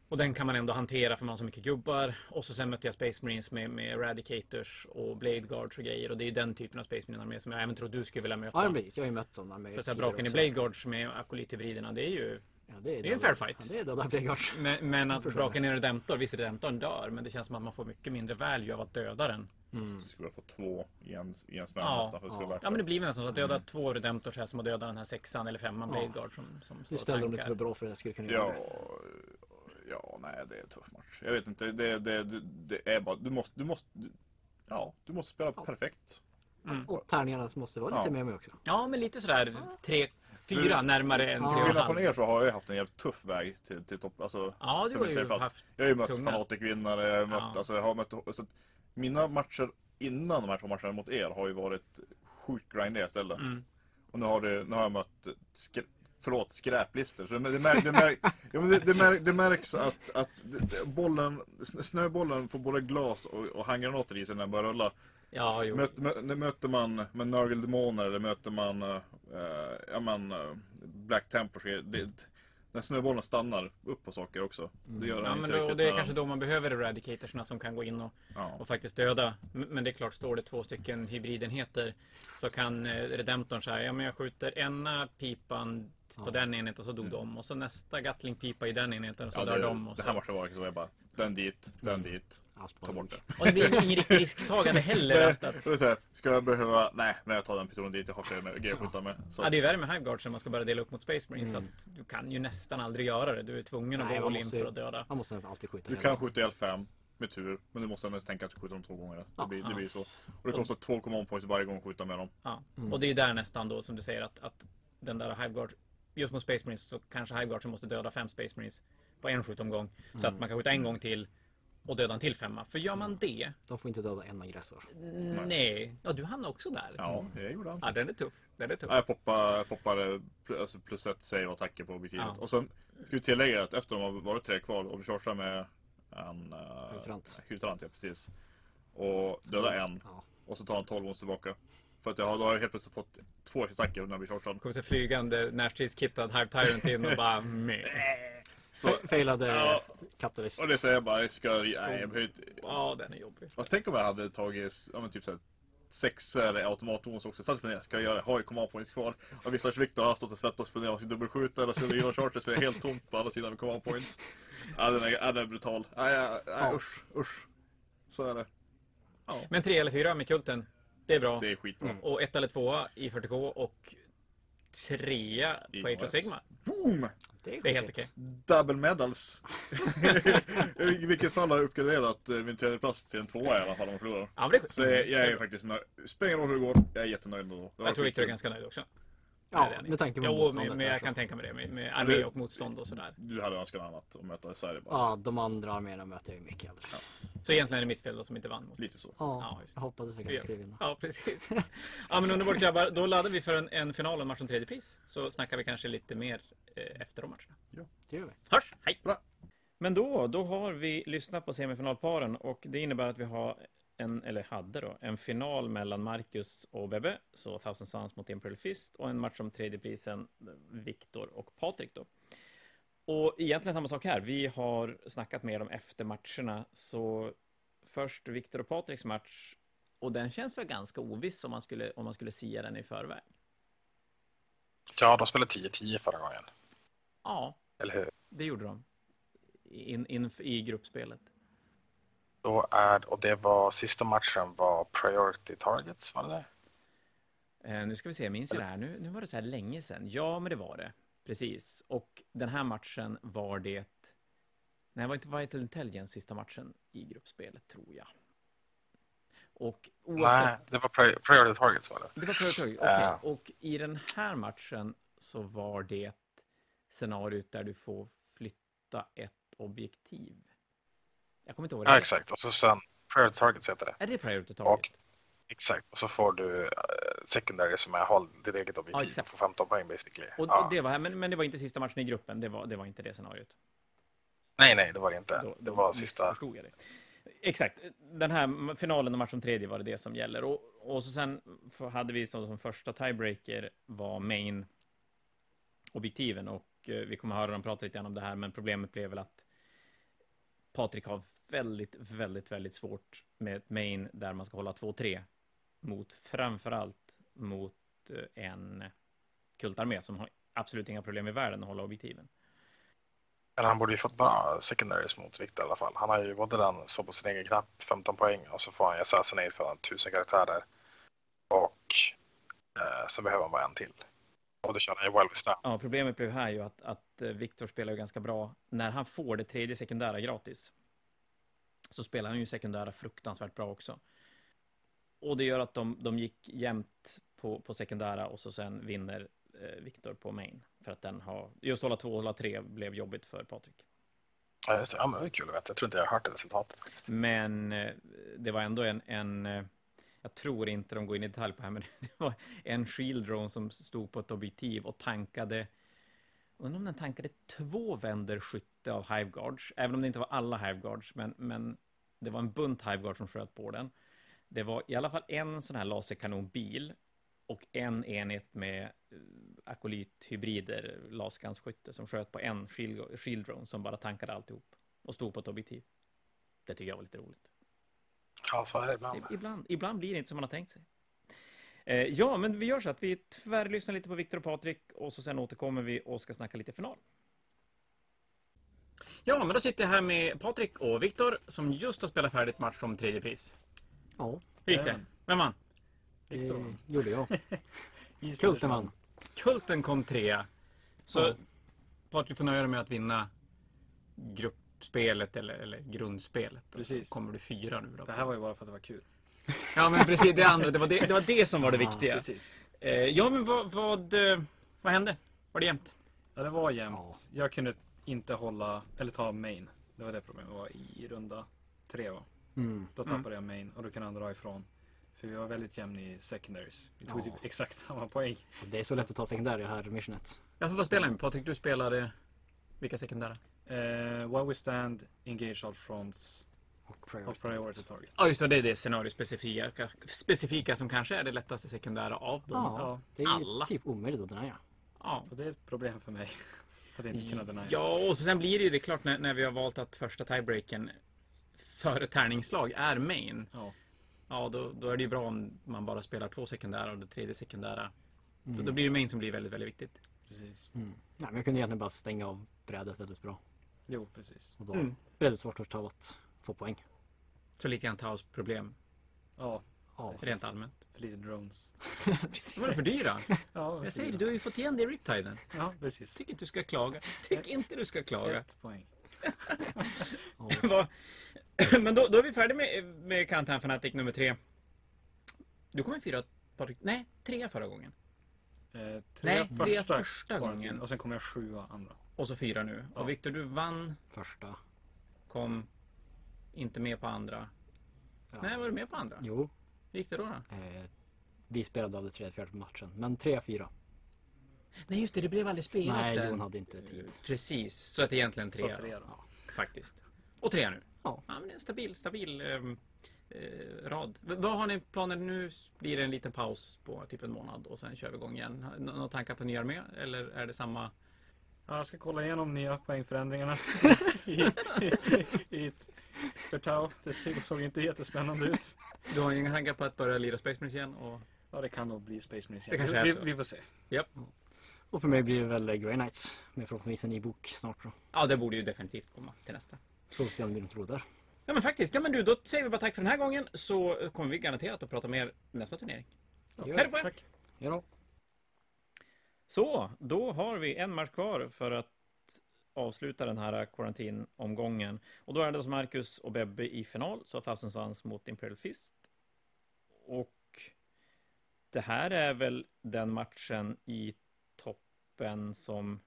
S1: Och den kan man ändå hantera för man har så mycket gubbar. Och så sen mötte jag Space Marines med, med Eradicators och Blade Guards och grejer. Och det är den typen av Space Marine armé som jag även tror du skulle vilja möta.
S3: Ja, precis. Jag har ju mött sådana med
S1: för så här, braken i
S3: också.
S1: Blade Guards med akolythybriderna, det är ju...
S3: Ja, det är,
S1: det är en fair fight.
S3: Ja, det är döda Blade Guards.
S1: Men, men att braken i Redemptor, visst Redemptorn dör, men det känns som att man får mycket mindre value av att döda den.
S3: Mm.
S5: Så skulle jag få två i en, i en smäll
S1: Ja.
S5: nästan för det
S3: Ja.
S1: Ja men det
S5: det.
S1: blir väl nästan så att döda två Redemptors är som att döda den här sexan eller femman
S3: Ja.
S1: Guard som, som står
S3: Nu
S1: och
S3: ställde de lite
S1: tankar.
S3: för bra för jag skulle kunna göra
S5: Ja,
S3: det.
S5: ja, nej det är en tuff match. Jag vet inte, det, det, det, det är bara, du måste, du måste, du, ja, du måste spela
S3: Ja.
S5: perfekt.
S1: Mm.
S3: Och tärningarna måste vara lite
S5: Ja.
S3: med mig också.
S1: Ja, men lite sådär tre, fyra närmare än tre och en
S5: från er så har jag haft en jävligt tuff väg till, till topp, alltså.
S1: Ja, du har ju haft...
S5: Jag har ju mött fanatikvinnare, jag har mött,
S1: Ja.
S5: alltså jag har mött, så att mina matcher innan de här två matcherna mot er har ju varit sjukt grindiga istället.
S1: Mm.
S5: Och nu har, det, nu har jag mött skrä, förlåt, skräplistor. Så det, märk, det, märk, ja, men det, det, märk, det märks att, att bollen, snö- snöbollen får både glas och, och handgranater i sig när den börjar rulla.
S1: Ja, jo.
S5: Möt, mö, möter man med Nurgle-demoner eller möter man uh, ja, men, uh, Black Templars, det, när snöbollen stannar upp på saker också. Det gör den
S1: Ja, men då,
S5: riktigt
S1: det är kanske då man behöver Eradicatorsna som kan gå in och,
S5: Ja.
S1: och faktiskt döda. Men det är klart, står det två stycken hybridenheter så kan eh, Redemptorn säga, ja men jag skjuter ena pipan på
S4: Ja.
S1: den enheten och så dog de. Och så nästa Gatling-pipa i den enheten och så
S5: Ja,
S1: dör
S5: det,
S1: de. Och
S5: det
S1: så.
S5: här var liksom jag bara, den dit, den dit,
S4: Allt
S5: ta bort det.
S1: Och det blir ingen riktig risktagande heller. Att, att,
S5: Det är så här, ska jag behöva, nej, men jag tar den pistolen dit, jag har fler grejer att skjuta med. Så,
S1: ja, det är värre med Hiveguards om man ska börja dela upp mot Space Marines.
S4: Mm.
S1: Så att du kan ju nästan aldrig göra det. Du är tvungen att
S4: Nej,
S1: gå all in för att döda.
S4: Man måste alltid skjuta
S5: du
S4: hela.
S5: kan skjuta ihjäl fem med tur, men du måste ändå tänka att du skjuter dem två gånger. Det
S4: Ja,
S5: blir, det
S1: ja.
S5: blir så. Och det kostar två command points varje gång att skjuta med dem.
S1: Ja.
S4: Mm.
S1: Och det är ju där nästan då som du säger att, att den där Hiveguard, just mot Space Marines så kanske Hiveguard måste döda fem Space Marines på en skjutomgång. Så
S4: Mm.
S1: att man kan skjuta en gång till och döda en till femma. För gör man det,
S4: De får inte döda en aggressor.
S1: nej. Ja, du hamnar också där.
S5: Ja, det gjorde han.
S1: Ja, den är tuff. Den är tuff.
S5: Ja, jag poppar, jag poppar pl- alltså plus ett save och attacker på objektivet.
S1: Ja.
S5: Och sen ska vi tillägga att efter de har varit tre kvar och vi chargear med en... Uh,
S4: Hydrant.
S5: Hydrant, ja precis. Och döda en.
S4: Ja.
S5: Och så tar han 12 monster tillbaka. För att jag har, då har jag helt plötsligt fått två attacker när jag blir chargead.
S1: kommer så flygande närstridskittad Hive Tyrant in och bara meh.
S5: Så,
S4: Fa- Failade
S5: Ja. Och det säger jag bara, jag ska, nej jag behöver inte...
S1: Ja, den är jobbig.
S5: Tänk om jag hade tagit, ja men typ såhär sexor automatons också. Så att jag ska jag göra, har jag command points kvar. Och vissa Victor har stått och svettats för när jag ska dubbelskjuta eller det Iron Chargers för jag är helt tomt på alla sidor med command points. Ja den är, ja, den är brutal. Nej, ja, nej
S4: Ja.
S5: usch, usch. Så är det. Ja,
S1: Men tre eller fyra med kulten, det är bra.
S5: det är skitbra.
S4: Mm.
S1: Och ett eller tvåa i 40K och trea
S5: I
S1: på Age of. Sigma.
S5: Boom!
S4: Det är,
S1: Det är helt okej.
S5: Double medals. I vilket fall har jag uppgraderat eh, min tredje plats till en tvåa i alla fall om jag förlorar.
S1: Ja, men det är
S5: Så jag, jag är faktiskt nöjd. Spelar ingen roll hur det går, jag är jättenöjd ändå.
S1: Jag tror Victor är ganska nöjd också.
S4: Ja, med tanke på
S1: Jo,
S4: motståndet
S1: men, jag kan tänka mig det med, med armé och motstånd och sådär.
S5: Du hade önskat annat att möta Sverige bara.
S4: Ja, de andra arméerna möter jag ju mycket hellre.
S1: Så egentligen är det mitt fel då som inte vann mot.
S5: Lite så.
S4: Ja,
S1: Ja,
S4: jag hoppades
S1: Ja.
S4: vi skulle vinna.
S1: Ja, precis. Ja, men underbart grabbar. Då laddar vi för en, en final och en match om tredje pris. Så snackar vi kanske lite mer eh, efter de matcherna.
S4: Det gör vi.
S1: Hörs! Hej!
S5: Bra.
S1: Men då, då har vi lyssnat på semifinalparen och det innebär att vi har en, eller hade då, en final mellan Marcus och Bebbe, så Thousand Suns mot Imperial Fist och en match om tredje prisen Viktor och Patrik då. Och egentligen samma sak här. Vi har snackat med dem efter matcherna, så först Viktor och Patriks match och den känns väl ganska oviss om man skulle, om man skulle sia den i förväg.
S2: Ja, de spelade 10-10 förra gången.
S1: Ja,
S2: Eller hur?
S1: det gjorde de. In, in, I gruppspelet.
S2: Då är, och det var sista matchen var Priority Targets, var det det?
S1: Eh, nu ska vi se, minns jag det här? Nu, nu var det så här länge sedan. Ja, men det var det. Precis. Och den här matchen var det... Nej, det var inte Vital Intelligence sista matchen i gruppspelet, tror jag. Och oavsett...
S2: Nej, det var pri- Priority Targets var det.
S1: Det var Priority Okej,
S2: Ja.
S1: och i den här matchen så var det scenariot där du får flytta ett objektiv. Jag kommer inte ihåg det
S2: Ja, exakt. Och så sen Priority Targets heter det.
S1: Är det
S2: Och
S1: Target?
S2: exakt. Och så får du uh, secondary som är håll ditt eget objektiv.
S1: exakt.
S2: och får 15 poäng basically.
S1: Och,
S2: ja.
S1: och det var här, men, men det var inte sista matchen i gruppen. Det var, det var inte det scenariot.
S2: Nej, nej, det var det inte.
S1: Då,
S2: det var sista.
S1: jag det. Exakt, den här finalen och matchen tredje var det det som gäller. Och, och så sen hade vi som, som första tiebreaker var main objektiven och eh, vi kommer höra dem prata lite grann om det här, men problemet blev väl att Patrik har väldigt, väldigt, väldigt svårt med ett main där man ska hålla 2-3 mot framförallt mot eh, en kultarmé som har absolut inga problem i världen att hålla objektiven.
S2: Eller han borde ju fått bra secondaries mot i alla fall. Han har ju både den så på sin egen knapp, 15 poäng, och så får han ju assassinate för 1000 karaktärer. Och eh, så behöver han bara en till. Kör han ju well with stamp.
S1: Ja, problemet blev här ju att, att eh, Viktor spelar ju ganska bra. När han får det tredje sekundära gratis så spelar han ju sekundära fruktansvärt bra också. Och det gör att de, de gick jämnt på, på sekundära och så sen vinner eh, Viktor på main. För att den har, just hålla två och hålla tre blev jobbigt för Patrik.
S2: Ja, just det. Ja, men det var kul att veta. Jag tror inte jag har hört det resultatet. faktiskt.
S1: Men eh, det var ändå en, en eh, jag tror inte de går in i detalj på det här, men det var en shield drone som stod på ett objektiv och tankade Undrar om den tankade två vänder skytte av Hiveguards, även om det inte var alla Hiveguards, men, men det var en bunt Hiveguards som sköt på den. Det var i alla fall en sån här laserkanonbil och en enhet med eh, akolythybrider, laskanskytte, som sköt på en shield, shield drone som bara tankade alltihop och stod på ett objektiv. Det tycker jag var lite roligt.
S2: Ja, så är det ibland.
S1: Ibland, ibland blir det inte som man har tänkt sig. Eh, ja, men vi gör så att vi tvärlyssnar lite på Viktor och Patrik och så sen återkommer vi och ska snacka lite final. Ja, men då sitter jag här med Patrik och Viktor som just har spelat färdigt match om tredje pris.
S6: Ja,
S1: Hur gick det? Vem vann?
S6: det
S4: Viktor.
S6: gjorde jag. Kulten vann.
S1: Kulten kom trea. Så
S6: Ja.
S1: Patrik får nöja dig med att vinna gruppspelet eller, eller grundspelet. Och så
S4: Precis.
S1: kommer du fyra nu då.
S4: Det här var ju bara för att det var kul.
S1: Ja, men precis. Det andra, det var det, det, var det som var det
S6: Ja,
S1: viktiga.
S4: Precis.
S1: Eh, ja, men vad, vad, eh, vad hände? Var det jämnt?
S4: Ja, det var jämnt. Jag kunde inte hålla, eller ta main. Det var det problemet var i runda tre va?
S6: Mm.
S4: Då tappade jag main och då kunde han dra ifrån. För vi var väldigt jämna i secondaries. Vi tog
S6: Ja.
S4: typ exakt samma poäng.
S6: Och Det är så lätt att ta sekundär i det här missionet.
S1: Ja, för vad spelade ni? Patrik, du spelade vilka sekundära?
S4: Eh, while we stand, engage all fronts
S6: Och
S4: och
S6: priority.
S4: target.
S1: Ja, just det. Det är det scenariospecifika specifika som kanske är det lättaste sekundära av dem.
S6: Ja, det är
S1: Alla.
S6: typ omöjligt att denia.
S1: Ja.
S4: Och det är ett problem för mig. Att inte kunna denia.
S1: Ja, och så sen blir det ju det klart när, när vi har valt att första tiebreaken före tärningslag är main.
S4: Ja.
S1: Ja, då, då är det ju bra om man bara spelar två sekundära och det tredje sekundära. Då, då blir det main som blir väldigt, väldigt viktigt.
S4: Precis.
S6: Mm. Nej, men jag kunde egentligen bara stänga av brädet väldigt bra.
S4: Jo, precis.
S6: Och då
S1: Mm.
S6: det svårt att ta att få poäng.
S1: Så lite grann Taos problem
S4: Ja,
S6: Ja,
S1: rent allmänt.
S4: för lite drones.
S6: precis.
S1: Var för dyra.
S4: Ja,
S1: Jag säger det, du har ju fått igen det i Riptiden.
S4: Ja, precis.
S1: Tycker inte du ska klaga. Tycker inte du ska klaga.
S4: Ett poäng.
S1: Men då, då är vi färdiga med, med Kantan Fanatic nummer tre. Du kom en fyra, Patrik? Nej, trea förra gången.
S4: Eh,
S1: Nej,
S4: tre
S1: tre
S4: första,
S1: första
S4: quarantine.
S1: gången.
S4: Och sen kom jag sjua andra.
S1: Och så fyra nu.
S4: Ja.
S1: Och Viktor, du vann,
S6: Första.
S1: kom inte med på andra.
S6: Ja.
S1: Nej, var du med på andra?
S6: Jo,
S1: Hur gick det då? då?
S6: eh, vi spelade aldrig tredje fjärde matchen. Men tre, fyra.
S1: Nej, just det, det blev aldrig spelat
S6: Nej. Jon hade inte tid.
S1: Precis, så att egentligen
S4: Så
S1: tre.
S4: tre
S1: då,
S4: då.
S1: Faktiskt. Och tre nu.
S6: Ja.
S1: ja men det är en stabil, stabil ehm, eh, rad. V- vad har ni planer nu? Blir det en liten paus på typ en månad och sen kör vi igång igen? Några tankar på ny armé? Eller är det samma?
S4: Ja, jag ska kolla igenom nya poängförändringarna i, i, i ett för Tau. Det såg såg inte jättespännande ut.
S1: Du har inga tankar på att börja lira Space Marines igen? Och...
S4: Ja, det kan nog bli Space Marines
S1: Det
S4: igen.
S1: kanske är
S4: vi,
S1: så.
S4: vi, vi får se.
S6: Och för mig blir det väl Grey Knights. Med förhoppningsvis en ny bok snart då.
S1: Ja, det borde ju definitivt komma till nästa.
S6: Så får vi se om det något roligt där.
S1: Ja men faktiskt, ja men du, då säger vi bara tack för den här gången så kommer vi garanterat att prata mer nästa turnering.
S6: Det gör
S1: Hej
S6: vi.
S1: då på er!
S4: Tack.
S6: Ja då.
S1: Så, då har vi en match kvar för att avsluta den här karantinomgången. Och då är det hos Marcus och Bebbe i final, så Thousand Suns mot Imperial Fist. Och det här är väl den matchen i toppen som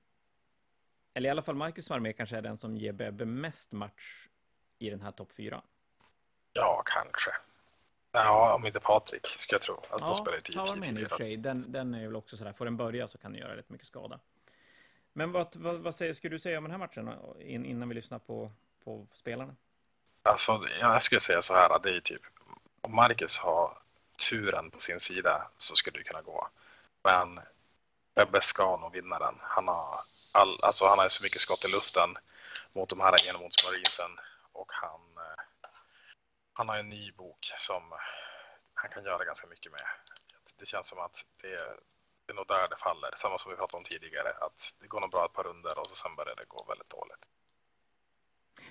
S1: eller i alla fall Marcus med, kanske är den som ger Bebbe mest match i den här topp fyra.
S2: Ja, kanske. Ja, om inte Patrik, ska jag tro. Alltså, de spelar ju 10
S1: ta var med i och för
S2: 10
S1: sig. Den, den är väl också sådär, får den börja så kan den göra rätt mycket skada. Men vad, vad, vad säger, skulle du säga om den här matchen in, innan vi lyssnar på, på spelarna?
S2: Alltså, ja, jag skulle säga så här, det är typ, om Marcus har turen på sin sida så skulle det kunna gå. Men Bebbe ska nog vinna den. Han har, all, alltså, han har så mycket skott i luften mot de här genommotsmarinesen och han, han har en ny bok som han kan göra ganska mycket med. Det känns som att det är, det är nog där det faller. Samma som vi pratade om tidigare, att det går nog bra ett par runder och så sen börjar det gå väldigt dåligt.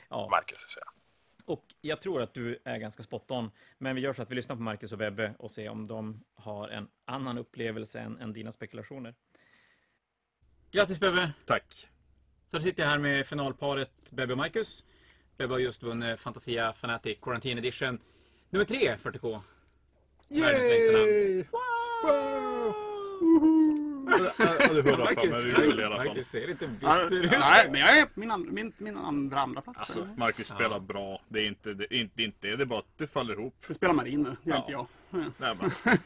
S1: Ja,
S2: Marcus, säger jag.
S1: och jag tror att du är ganska spot on. Men vi gör så att vi lyssnar på Marcus och Bebbe och ser om de har en annan upplevelse än, än dina spekulationer. Grattis Bebbe!
S5: Tack.
S1: Så då sitter jag här med finalparet Bebbe och Marcus. Bebbe har just vunnit Fantasia Fanatic Quarantine Edition nummer 3 40K. Världens längsta namn.
S5: Ja, du hurrar fram när du vill i alla fall.
S1: Marcus ser inte
S3: Ja,
S1: bitter ut.
S3: Nej, men jag är min, an- min, min andra, andra plats.
S5: Alltså, Marcus spelar bra. Det är inte det, inte, inte det. är bara att det faller ihop.
S3: Du spelar marin nu, det gör
S1: Ja.
S3: inte jag.
S5: Nej, men,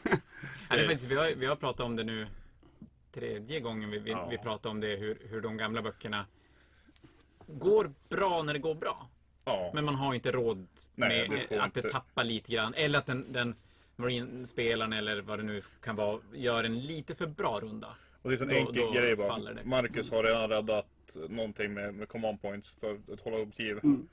S1: Ja, det faktiskt, vi, har, vi har pratat om det nu tredje gången vi, vi,
S5: Ja.
S1: vi pratar om det, hur, hur de gamla böckerna går bra när det går bra.
S5: Ja.
S1: Men man har inte råd
S5: Nej,
S1: med att det
S5: inte.
S1: tappar lite grann. Eller att den, den Marine-spelaren eller vad det nu kan vara gör en lite för bra runda.
S5: Och det är en
S1: Då-
S5: enkel
S1: då
S5: grej bara. Marcus har redan räddat någonting med, med command points för att hålla objektiv.
S3: Mm.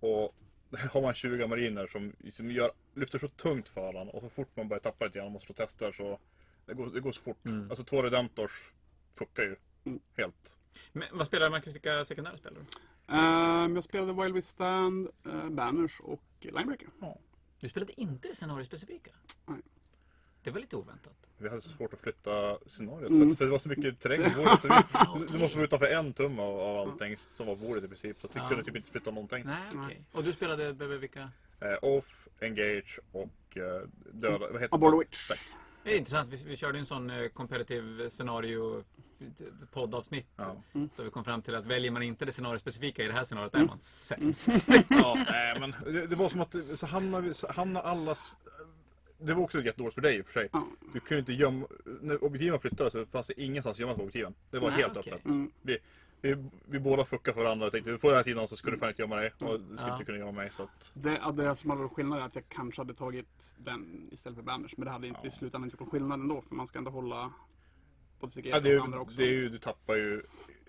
S5: Och har man 20 mariner som, som gör, lyfter så tungt för honom och så fort man börjar tappa lite grann och måste slå tester så Det går, det går så fort.
S1: Mm.
S5: Alltså två Redemptors fuckar ju
S3: Mm.
S5: helt.
S1: Men vad spelar Marcus? Vilka sekundära spelar du?
S3: Ehm, jag spelade Wild West Stand, eh, Banners och Linebreaker.
S1: Du spelade inte det scenariospecifika?
S3: Nej.
S1: Det var lite oväntat.
S5: Vi hade så svårt att flytta scenariot
S3: Mm.
S5: för, det var så mycket terräng på bordet. Så vi, du måste vara utanför en tum av, av allting som var bordet i princip. Så att vi
S1: Ja.
S5: kunde typ inte flytta någonting.
S1: Nej, okej.
S3: Nej.
S1: Och du spelade Bebe, vilka?
S5: Eh, off, engage och eh, döda. Vad heter
S3: the Witch.
S5: Tack.
S1: Det är intressant. Vi, vi körde en sån eh, competitive scenario poddavsnitt.
S5: Ja.
S1: Där vi kom fram till att väljer man inte det scenariospecifika i det här scenariot är
S3: Mm.
S1: man sämst.
S5: ja, nej, men det, det var som att så hamnar vi, så hamnar allas... Det var också jättedåligt för dig i och för sig.
S3: Ja.
S5: Du kunde inte gömma... När objektiven flyttades så fanns det ingenstans att gömma på objektiven. Det var
S1: Nej,
S5: helt
S1: okej.
S5: öppet.
S3: Mm.
S5: Vi, vi, vi båda fuckade för varandra och tänkte, på den här sidan så skulle du fan inte gömma dig. Och du skulle
S1: Ja.
S5: inte kunna gömma mig. Så att,
S3: Det, ja, det som hade varit skillnad är att jag kanske hade tagit den istället för Banners. Men det hade inte
S5: Ja.
S3: i slutändan inte gjort någon skillnad ändå. För man ska ändå hålla både sig
S5: ja, det, är,
S3: och andra också.
S5: det är ju, du tappar ju...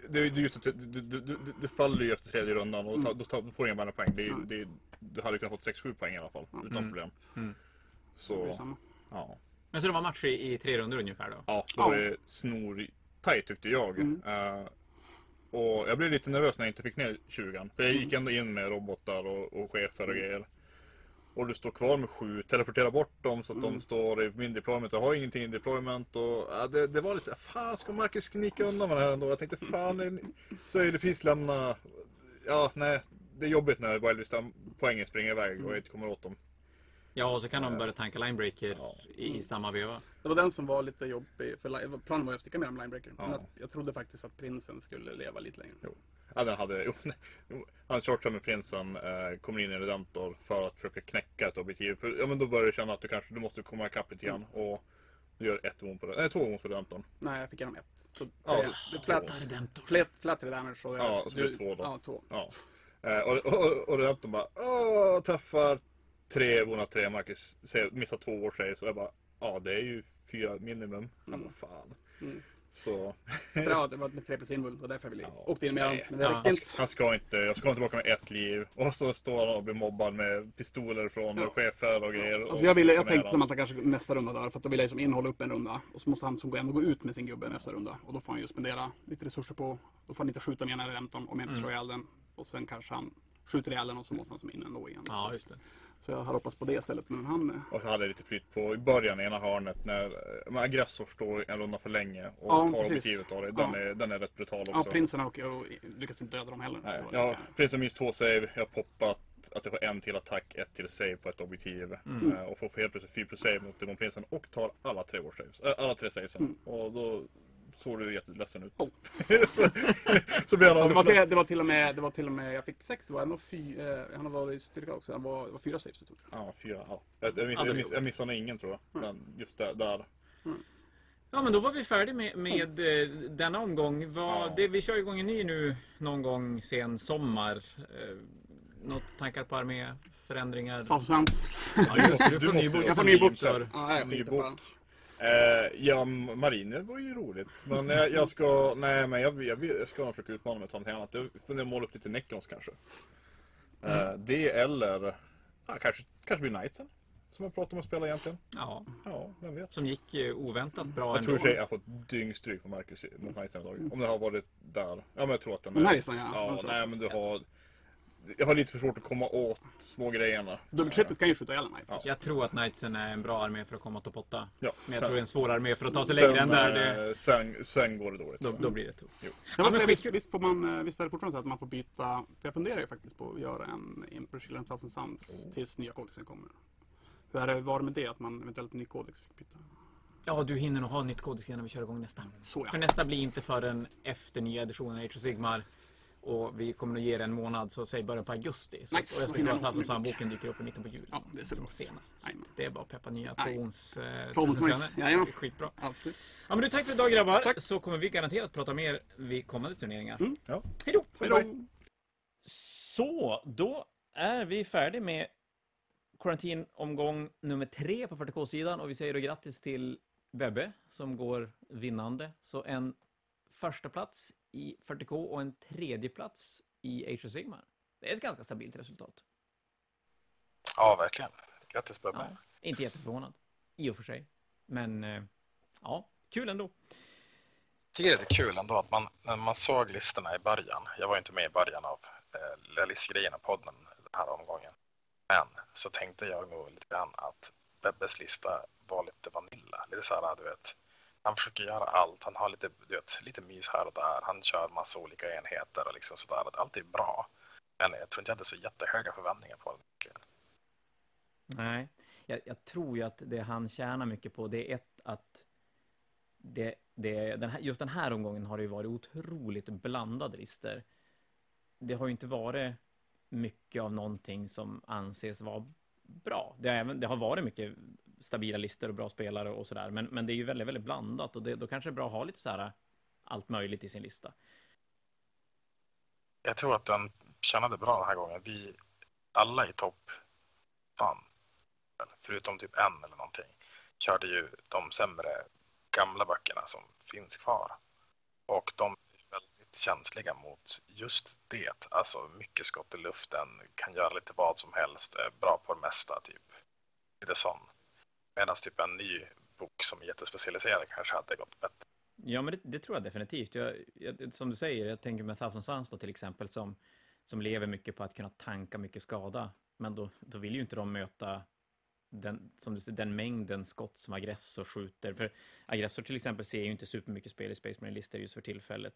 S5: Det är ju just att du, du, du, du, faller ju efter tredje rundan och
S3: Mm.
S5: då, då får du inga poäng. Det
S3: Mm.
S5: det du hade kunnat fått 6-7 poäng i alla fall. Utan
S1: Mm.
S5: problem.
S1: Mm.
S3: Det är
S5: Så,
S3: samma.
S5: ja.
S1: Men så det var match i, i tre runder ungefär då?
S5: Ja, då var det snor tajt tyckte jag.
S3: Mm.
S5: Och jag blev lite nervös när jag inte fick ner 20 För jag
S3: Mm.
S5: gick ändå in med robotar och, och chefer och grejer. Och du står kvar med sju, teleportera bort dem så att
S3: Mm.
S5: de står i min deployment och har ingenting i deployment. Och, ja, det, det var lite såhär, fan ska Marcus snicka undan med det här ändå? Jag tänkte fan, så är det precis lämna. Ja, nej. Det är jobbigt när Wildest poängen springer iväg och jag inte kommer åt dem.
S1: Ja, och så kan de börja tanka linebreaker
S5: Ja.
S1: i, i samma veva.
S3: Det var den som var lite jobbig. För planen var ju att sticka med dem Linebreaker. Men
S5: Ja.
S3: att, jag trodde faktiskt att prinsen skulle leva lite längre.
S5: Ja, den hade, jo, jo, han shortar med prinsen, eh, kommer in i Redemptor för att försöka knäcka ett objektiv. För ja, men då börjar du känna att du kanske du måste komma ikapp lite grann. Och du gör ett wound på det. Nej, två wounds på Redemptorn.
S3: Nej, jag fick igenom ett. Så
S5: Ja,
S3: det, det flat, flat, flat damage. Och jag,
S5: Ja, och så blir det två då.
S3: Ja, två.
S5: Ja. Eh, och, och, och Redemptorn bara Åh, träffar tre, woundar tre, Marcus missar två år säger så jag bara Ja, det är ju fyra minimum. Han bara, fan.
S3: Mm.
S5: Så
S3: Ja, det var med tre plus invul. Det var därför jag ville
S5: Ja.
S3: åkte in med. Men det
S1: Ja.
S5: han,
S3: inte.
S5: han ska inte, jag ska inte tillbaka med ett liv. Och så står han och blir mobbad med pistoler från
S3: Ja.
S5: chefer och grejer.
S3: Alltså
S5: och
S3: jag, ville, jag tänkte som att han kanske nästa runda dör. För att då vill jag liksom innehålla upp en runda. Och så måste han som går ändå gå ut med sin gubbe nästa runda. Och då får han ju spendera lite resurser på. Då får han inte skjuta med ena redemptorn om jag inte slår ihjäl den. Och sen kanske han skjuter ihjäl och så måste han som in ändå igen.
S1: Ja, just det.
S3: Så jag hade hoppats på det istället. Men han... eh,
S5: Och så hade jag lite flytt på i början i ena hörnet när eh, aggressor står en runda för länge och
S3: Ja,
S5: tar objektivet av dig. Den,
S3: Ja.
S5: är, den är rätt brutal också.
S3: Ja, prinsen och jag lyckas inte döda dem heller.
S5: Nej, ja, prinsen minst två save. Jag har poppat att jag får en till attack, ett till save på ett objektiv.
S1: Mm.
S5: Eh, och får helt plötsligt 4 plus save mot demonprinsen och tar alla tre saves. Äh, alla tre savesen.
S3: Mm.
S5: Och då såg du jätteledsen ut.
S3: Oh.
S5: så, så blev han
S3: Ja, det, var till, det, var till och med, det var till och med, jag fick sex, det var ändå fy, eh, han var i styrka också, han var, det var fyra saves det tog.
S5: Ja, fyra. Ja. Jag, jag, jag, miss, jag missade ingen tror jag.
S3: Mm.
S5: Men just där. där.
S1: Ja, men då var vi färdiga med, med eh, denna omgång. Vad,
S5: Ja.
S1: det, vi kör igång en ny nu någon gång sen sommar. Eh, något tankar på arméförändringar?
S3: Fast sant.
S1: Ja, just. Du
S5: Du
S1: får ny bok.
S3: Jag får ny. Ja,
S5: bok.
S3: På
S5: Eh, ja, mariner var ju roligt. Men jag, jag ska, nej men jag, jag, jag ska nog försöka utmana mig att ta någonting annat. Jag funderar måla upp lite Necrons kanske. Eh, det eller, ja, kanske, kanske blir Knightsen. Som jag pratade om att spela egentligen.
S1: Ja,
S5: Ja, vem vet.
S1: som gick eh, oväntat bra
S5: Jag tror och
S1: ändå.
S5: för sig jag har fått dyngstryk på Marcus mot Knightsen idag. Om det har varit där. Ja men jag tror att den
S3: här listan ja.
S5: Ja, nej men du har... Jag har lite för svårt att komma åt små grejerna.
S3: Dubbeltrippet kan ju skjuta ihjäl en.
S5: Ja.
S1: Jag tror att Knightsen är en bra armé för att komma topp 8.
S5: Ja,
S1: Men jag
S5: sen-
S1: tror det är en svår armé för att ta sig
S5: sen,
S1: längre än där. Det,
S5: eh, Sen, sen går det dåligt.
S1: då,
S5: jag.
S1: då blir det tufft.
S3: Jag
S1: Ja,
S3: måste
S1: men
S3: säga, visst, visst, får man, eh, visst är det fortfarande så att man får byta, för jag funderar ju faktiskt på att göra en Emperor Children Thousand Suns tills nya kodexen kommer. Hur är det, var det med det att man eventuellt ny kodex fick byta?
S1: Ja, du hinner nog ha nytt kodex innan vi kör igång nästa.
S3: Så
S1: För
S3: ja.
S1: nästa blir inte förrän efter nya editionen Age of Sigmar. Och vi kommer att ge det en månad, så säg början på augusti. Så,
S3: Nice.
S1: Och jag skulle tro att alltså samboken dyker upp i mitten på juli.
S3: Ja, det ser
S1: som senast. Så det är bara att peppa nya
S3: Nej.
S1: Trons eh,
S3: Knights. Jajamän.
S1: Skitbra.
S3: Absolut.
S1: Ja men du, tack för idag grabbar.
S3: Tack.
S1: Så kommer vi garanterat prata mer vid kommande turneringar.
S3: Mm.
S5: Ja.
S1: Hej då!
S3: Hej då!
S1: Så, då är vi färdiga med Quarantine-omgång nummer tre på 40K-sidan och vi säger då grattis till Bebbe som går vinnande. Så en första plats i 40K och en tredje plats i Age of Sigmar. Det är ett ganska stabilt resultat.
S2: Ja, verkligen. Grattis Bebbe.
S1: Ja, inte jätteförvånad, i och för sig. Men eh, ja, kul ändå.
S2: Jag tycker det är kul ändå att man, när man såg listorna i början, jag var inte med i början av eh, listgrejerna podden den här omgången, men så tänkte jag nog lite grann att Bebbes lista var lite vanilla, lite så här, du vet, han försöker göra allt, han har lite, du vet, lite mys här och där, han kör massa olika enheter och liksom sådär, att allt är bra. Men jag tror inte jag hade så jättehöga förväntningar på honom.
S1: Nej, jag, jag, tror ju att det han tjänar mycket på, det är ett att det, det, den här, just den här omgången har det ju varit otroligt blandade listor. Det har ju inte varit mycket av någonting som anses vara bra. Det har, även, det har varit mycket stabila listor och bra spelare och sådär, men, men det är ju väldigt, väldigt blandat och det, då kanske det är bra att ha lite så här äh, allt möjligt i sin lista.
S2: Jag tror att den tjänade bra den här gången. Vi alla i topp, fan, förutom typ en eller någonting, körde ju de sämre gamla böckerna som finns kvar. Och de är väldigt känsliga mot just det. Alltså mycket skott i luften, kan göra lite vad som helst, är bra på det mesta, typ. Lite sån. Medan typ en ny bok som är jättespecialiserad kanske hade gått bättre.
S1: Ja, men det, det tror jag definitivt. Jag, jag, som du säger, jag tänker med Thousand Suns då till exempel, som, som lever mycket på att kunna tanka mycket skada. Men då, då vill ju inte de möta den, som du säger, den mängden skott som aggressor skjuter. För aggressor till exempel ser ju inte supermycket spel i Space Marine-listor just för tillfället.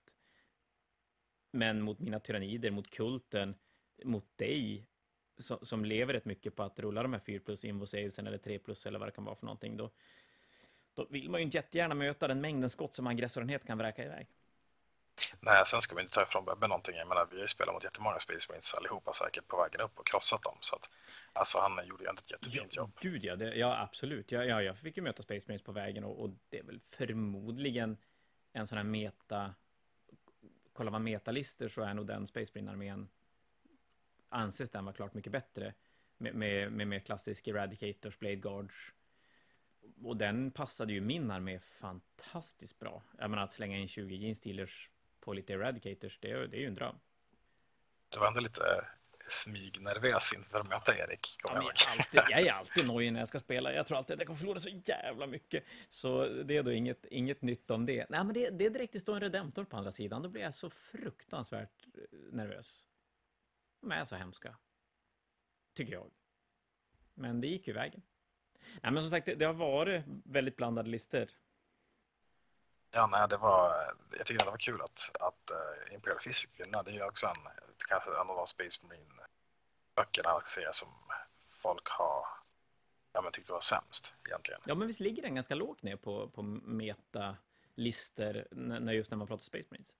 S1: Men mot mina tyrannider, mot kulten, mot dig, som, som lever rätt mycket på att rulla de här 4 plus invosavesen eller 3 plus eller vad det kan vara för någonting, då, då vill man ju inte jättegärna möta den mängden skott som aggressorenhet kan vräka iväg.
S2: Nej, sen ska vi inte ta ifrån Bebbe någonting. Jag menar, vi har ju spelat mot jättemånga Space Marines allihopa säkert på vägen upp och krossat dem. Så att, alltså han gjorde ju ändå ett jättefint
S1: ja,
S2: jobb.
S1: Gud ja, det, ja absolut. Ja, ja, jag fick ju möta Space Marines på vägen och, och, det är väl förmodligen en sån här meta... Kollar man metalister så är nog den Space Marine-armén anses den vara klart mycket bättre. Med, med, med mer klassisk Eradicators, Blade Guards. Och den passade ju min armé fantastiskt bra. Jag menar att slänga in 20 Gene Stealers på lite Eradicators, det är, det är ju en dröm.
S2: Det var ändå lite smygnervös inför att möta Erik.
S1: Ja, jag, är alltid, jag är alltid nojig när jag ska spela. Jag tror alltid att jag kommer förlora så jävla mycket. Så det är då inget, inget nytt om det. Nej, men det, det är direkt det står en redemptor på andra sidan. Då blir jag så fruktansvärt eh, nervös. De är så hemska. Tycker jag. Men det gick ju vägen. Nej, men som sagt, det, det har varit väldigt blandade listor.
S2: Ja, nej, det var, jag tycker det var kul att, att uh, Imperial Fist fick vinna. Det är ju också en, kanske en av de Space Marine-böckerna som folk har ja, men tyckte var sämst egentligen.
S1: Ja, men visst ligger den ganska lågt ner på, på meta-lister när, just när man pratar Space Marines?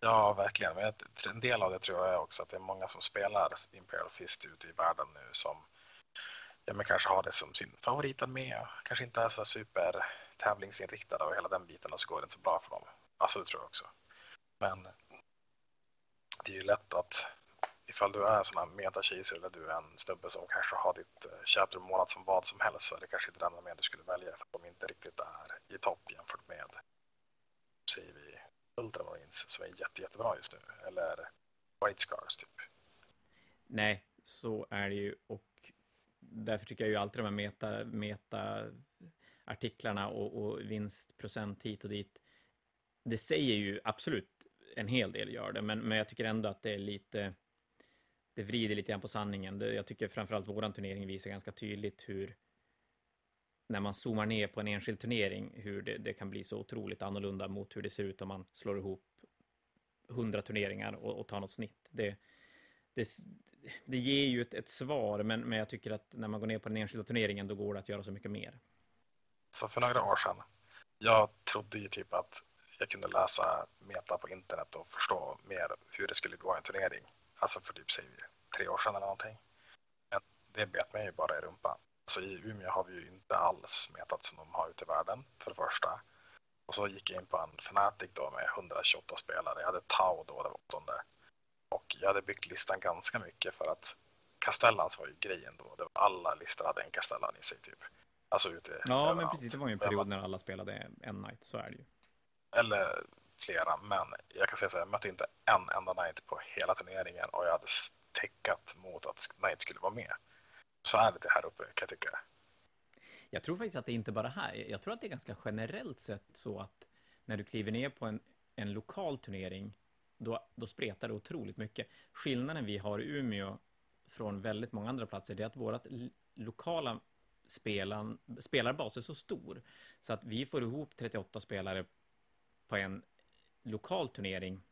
S2: Ja, verkligen. Men en del av det tror jag är också att det är många som spelar Imperial Fist ute i världen nu som ja, men kanske har det som sin favoritarmé och kanske inte är så super tävlingsinriktade och hela den biten och så går det inte så bra för dem. Alltså det tror jag också. Men det är ju lätt att ifall du är en sån här metacheeser eller du är en snubbe som kanske har ditt eh, chapter målat som vad som helst så är det kanske inte den armén du skulle välja för att de inte riktigt är i topp jämfört med säger vi Ultramarines som är jätte, jättebra just nu eller White Scars typ.
S1: Nej, så är det ju och därför tycker jag ju alltid de här meta, meta artiklarna och, och vinstprocent hit och dit. Det säger ju absolut en hel del gör det, men, men jag tycker ändå att det är lite det vrider lite grann på sanningen. Det, jag tycker framförallt våran turnering visar ganska tydligt hur när man zoomar ner på en enskild turnering, hur det, det kan bli så otroligt annorlunda mot hur det ser ut om man slår ihop hundra turneringar och, och tar något snitt. Det, det, det ger ju ett, ett svar, men, men jag tycker att när man går ner på den enskilda turneringen, då går det att göra så mycket mer.
S2: Så för några år sedan, jag trodde ju typ att jag kunde läsa meta på internet och förstå mer hur det skulle gå i en turnering. Alltså för typ, säg tre år sedan eller någonting. Men det bet mig ju bara i rumpan. Så i Umeå har vi ju inte alls metat som de har ute i världen, för det första. Och så gick jag in på en Fnatic då med 128 spelare. Jag hade Tau då, det var åttonde. Och jag hade byggt listan ganska mycket för att Castellans var ju grejen då. Det var alla listor hade en Castellan i sig typ. Alltså ute
S1: Ja, men precis. Det var ju en period när alla spelade en night, så är det ju.
S2: Eller flera, men jag kan säga så här, jag mötte inte en enda night på hela turneringen och jag hade täckat mot att night skulle vara med. Så är det det här uppe kan jag tycka.
S1: Jag tror faktiskt att det är inte bara här. Jag tror att det är ganska generellt sett så att när du kliver ner på en, en lokal turnering, då, då spretar det otroligt mycket. Skillnaden vi har i Umeå från väldigt många andra platser, det är att vårt lokala spelan, spelarbas är så stor. Så att vi får ihop 38 spelare på en lokal turnering.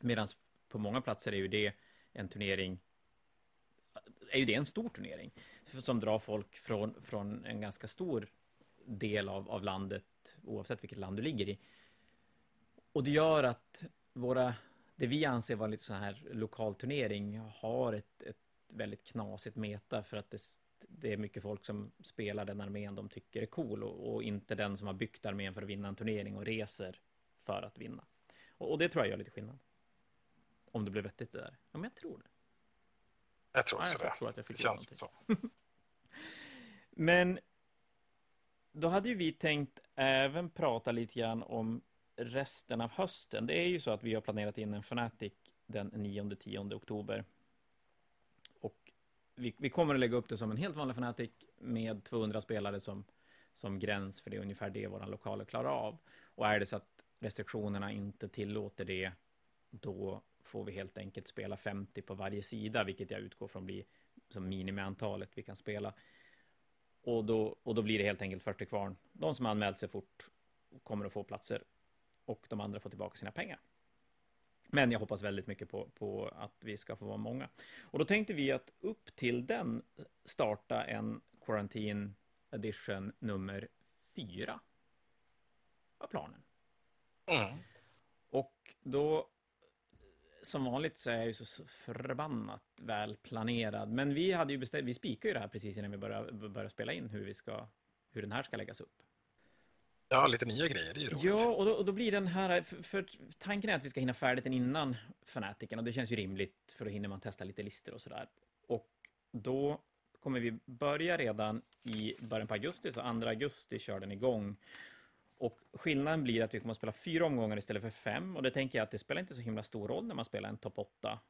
S1: Medan på många platser är ju det en turnering är ju det en stor turnering som drar folk från, från en ganska stor del av, av landet oavsett vilket land du ligger i. Och det gör att våra, det vi anser vara lite så här lokal turnering har ett, ett väldigt knasigt meta för att det, det är mycket folk som spelar den armén de tycker är cool och, och, inte den som har byggt armén för att vinna en turnering och reser för att vinna. Och, och det tror jag gör lite skillnad. Om det blir vettigt det där. Ja, men jag tror det.
S2: Jag tror också
S1: ja, jag
S2: det.
S1: Tror att jag fick
S2: det känns så.
S1: men då hade ju vi tänkt även prata lite grann om resten av hösten. Det är ju så att vi har planerat in en Fnatic den 9-10 oktober. Och vi, vi, kommer att lägga upp det som en helt vanlig Fnatic med 200 spelare som, som gräns, för det är ungefär det våra lokaler klarar av. Och är det så att restriktionerna inte tillåter det, då får vi helt enkelt spela 50 på varje sida, vilket jag utgår från blir som minimiantalet vi kan spela. Och då, och då blir det helt enkelt 40 kvarn. De som anmält sig fort kommer att få platser och de andra får tillbaka sina pengar. Men jag hoppas väldigt mycket på, på att vi ska få vara många. Och då tänkte vi att upp till den starta en Quarantine Edition nummer fyra. Var planen.
S2: Mm.
S1: Och då som vanligt så är jag ju så förbannat väl planerad. Men vi hade ju bestämt, vi spikade ju det här precis innan vi började, började spela in hur vi ska, hur den här ska läggas upp.
S2: Ja, lite nya grejer, det är ju roligt.
S1: Ja, och då, och då blir den här, för, för, tanken är att vi ska hinna färdigt den innan Fanatiken och det känns ju rimligt för då hinner man testa lite listor och sådär. Och då kommer vi börja redan i början på augusti, så 2 augusti kör den igång. Och skillnaden blir att vi kommer att spela fyra omgångar istället för fem. Och det tänker jag att det spelar inte så himla stor roll när man spelar en topp 8.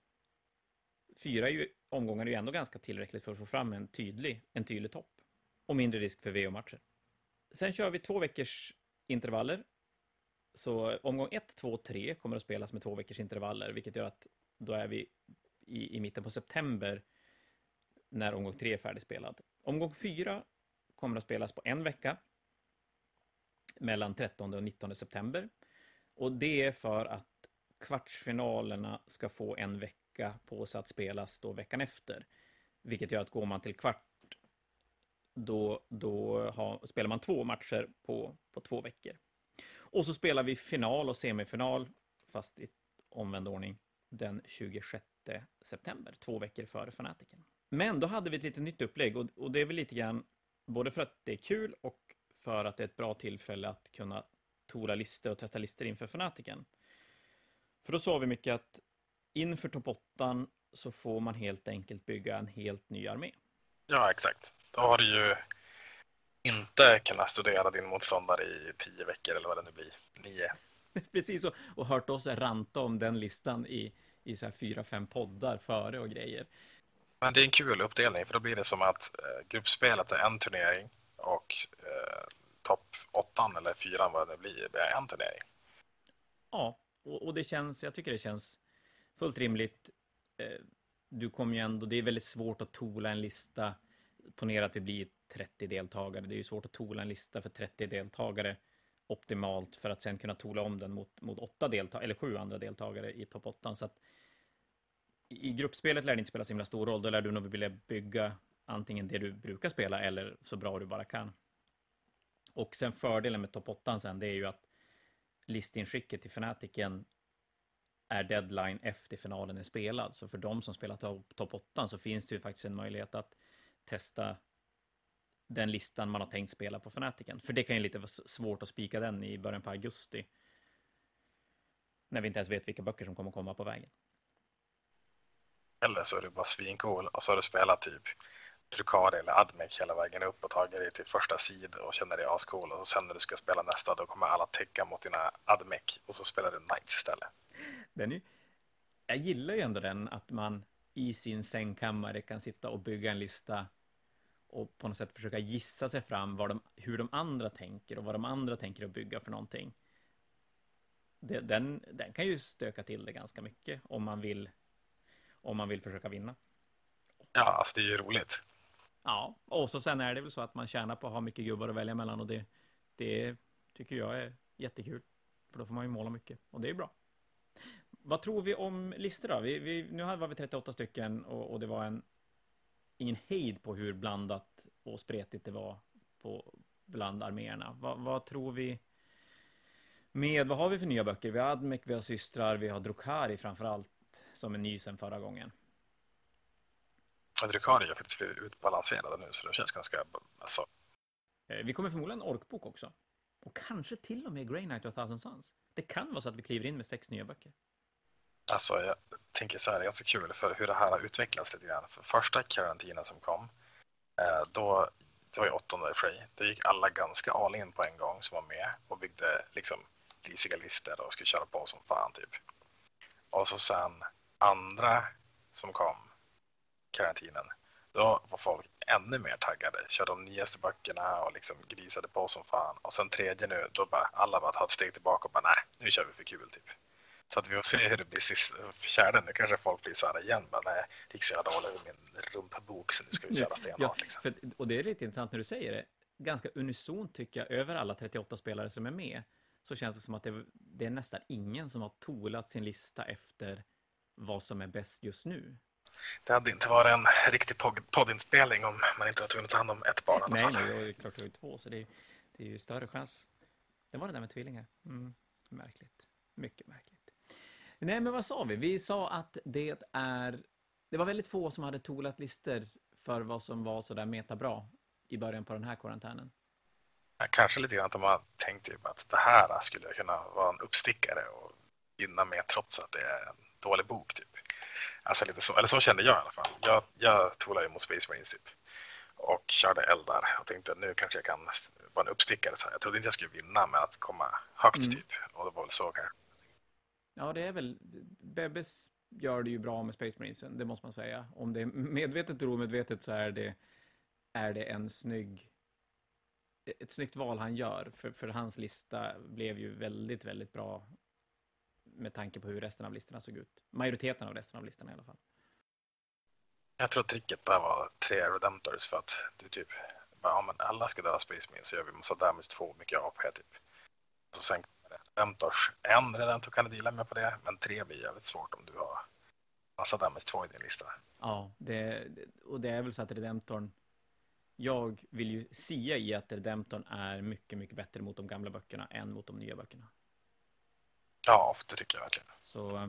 S1: Fyra är ju, omgångar är ju ändå ganska tillräckligt för att få fram en tydlig, en tydlig topp. Och mindre risk för VO-matcher. Sen kör vi två veckors intervaller. Så omgång 1, 2, 3 kommer att spelas med två veckors intervaller, vilket gör att då är vi i, i mitten på september när omgång 3 är färdigspelad. Omgång 4 kommer att spelas på en vecka mellan 13 och 19 september. Och det är för att kvartsfinalerna ska få en vecka på sig att spelas då veckan efter. Vilket gör att går man till kvart då, då har, spelar man två matcher på, på två veckor. Och så spelar vi final och semifinal, fast i omvänd ordning, den 26 september, två veckor före Fanatiken. Men då hade vi ett lite nytt upplägg och, och det är väl lite grann både för att det är kul och för att det är ett bra tillfälle att kunna tora listor och testa listor inför Fanatiken. För då sa vi mycket att inför topp 8 så får man helt enkelt bygga en helt ny armé.
S2: Ja, exakt. Då har du ju inte kunnat studera din motståndare i tio veckor eller vad det nu blir. Nio.
S1: Precis, och, och hört oss ranta om den listan i, i så här fyra, fem poddar före och grejer.
S2: Men det är en kul uppdelning för då blir det som att eh, gruppspelet är en turnering och eh, topp åttan eller fyran vad det blir en turnering.
S1: Ja, och, och, det känns, jag tycker det känns fullt rimligt. Eh, du kommer ju ändå, det är väldigt svårt att tola en lista ponera att vi blir 30 deltagare. Det är ju svårt att tola en lista för 30 deltagare optimalt för att sen kunna tola om den mot, mot åtta deltagare, eller sju andra deltagare i topp 8. Så att i gruppspelet lär det inte spela så himla stor roll. Då lär du nog vilja bygga antingen det du brukar spela eller så bra du bara kan. Och sen fördelen med topp 8 sen, det är ju att listinskicket till Fanatiken är deadline efter finalen är spelad. Så för de som spelar topp 8 så finns det ju faktiskt en möjlighet att testa den listan man har tänkt spela på Fanatiken. För det kan ju lite vara svårt att spika den i början på augusti. När vi inte ens vet vilka böcker som kommer komma på vägen.
S2: Eller så är du bara svincool och så har du spelat typ Drukari eller Admec hela vägen upp och tagit dig till första sid och känner dig ascool och sen när du ska spela nästa då kommer alla täcka mot dina Admec och så spelar du Knights istället.
S1: Den är, jag gillar ju ändå den att man i sin sängkammare kan sitta och bygga en lista och på något sätt försöka gissa sig fram de, hur de andra tänker och vad de andra tänker att bygga för någonting. Det, den, den kan ju stöka till det ganska mycket om man vill om man vill försöka vinna.
S2: Ja, alltså det är ju roligt.
S1: Ja, och så sen är det väl så att man tjänar på att ha mycket gubbar att välja mellan och det, det tycker jag är jättekul. För då får man ju måla mycket och det är bra. Vad tror vi om listor då? Vi, vi, nu var vi 38 stycken och, och, det var en ingen hejd på hur blandat och spretigt det var på bland arméerna. Vad, vad tror vi? Med, vad har vi för nya böcker? Vi har Admec, vi har Systrar, vi har Drukhari framför allt som är ny sen förra gången.
S2: Drukhari har faktiskt utbalanserade nu så det känns ganska, alltså.
S1: Eh, vi kommer förmodligen en orkbok också. Och kanske till och med Grey Knight och Thousand Sons. Det kan vara så att vi kliver in med sex nya böcker.
S2: Alltså jag tänker så här, det är ganska kul för hur det här har utvecklats lite grann. För första karantinen som kom, eh, då, det var ju åttonde i Frey, då gick alla ganska all in på en gång som var med och byggde liksom risiga listor och skulle köra på som fan typ. Och så sen andra som kom, karantinen, då var folk ännu mer taggade. Körde de nyaste böckerna och liksom grisade på som fan. Och sen tredje nu, då bara alla bara tar ett steg tillbaka och bara nej, nu kör vi för kul typ. Så att vi får se hur det blir sist, fjärde. Nu kanske folk blir så här igen. Men nej, det gick så jävla dåligt med min rumpabok så nu ska vi köra stenhårt.
S1: Ja,
S2: liksom.
S1: för, och det är lite intressant när du säger det. Ganska unisont tycker jag, över alla 38 spelare som är med, så känns det som att det, det är nästan ingen som har tolat sin lista efter vad som är bäst just nu.
S2: Det hade inte varit en riktig poddinspelning om man inte var tvungen att ta hand om ett barn.
S1: Nej, nej, det är klart det var ju två, så det är, det är ju större chans. Det var det där med tvillingar. Mm, märkligt. Mycket märkligt. Nej, men vad sa vi? Vi sa att det är... Det var väldigt få som hade tolat listor för vad som var sådär metabra i början på den här karantänen.
S2: Ja, kanske lite grann att de har tänkt typ att det här skulle kunna vara en uppstickare och gynna med trots att det är en dålig bok. Typ. Alltså lite så, eller så kände jag i alla fall. Jag, jag tolade ju mot Space Marines typ. Och körde eldar och tänkte nu kanske jag kan vara en uppstickare. Så jag trodde inte jag skulle vinna med att komma högt mm. typ. Och det var väl så kanske
S1: Ja, det är väl... Bebbes gör det ju bra med Space Marinesen, det måste man säga. Om det är medvetet eller omedvetet så är det, är det en snygg... Ett snyggt val han gör, för, för hans lista blev ju väldigt, väldigt bra med tanke på hur resten av listorna såg ut. Majoriteten av resten av listorna i alla fall.
S2: Jag tror tricket där var tre Redemptors för att du typ bara, ja, men alla ska döda Space Marines så gör vi massa damage två, mycket AP typ. Och så sen Redemptors. En Redemptor kan du dela med på det, men tre blir jävligt svårt om du har massa damage 2 i din lista.
S1: Ja, det, och det är väl så att Redemptorn jag vill ju sia i att Redemptorn är mycket, mycket bättre mot de gamla böckerna än mot de nya böckerna.
S2: Ja, det tycker jag verkligen.
S1: Så eh,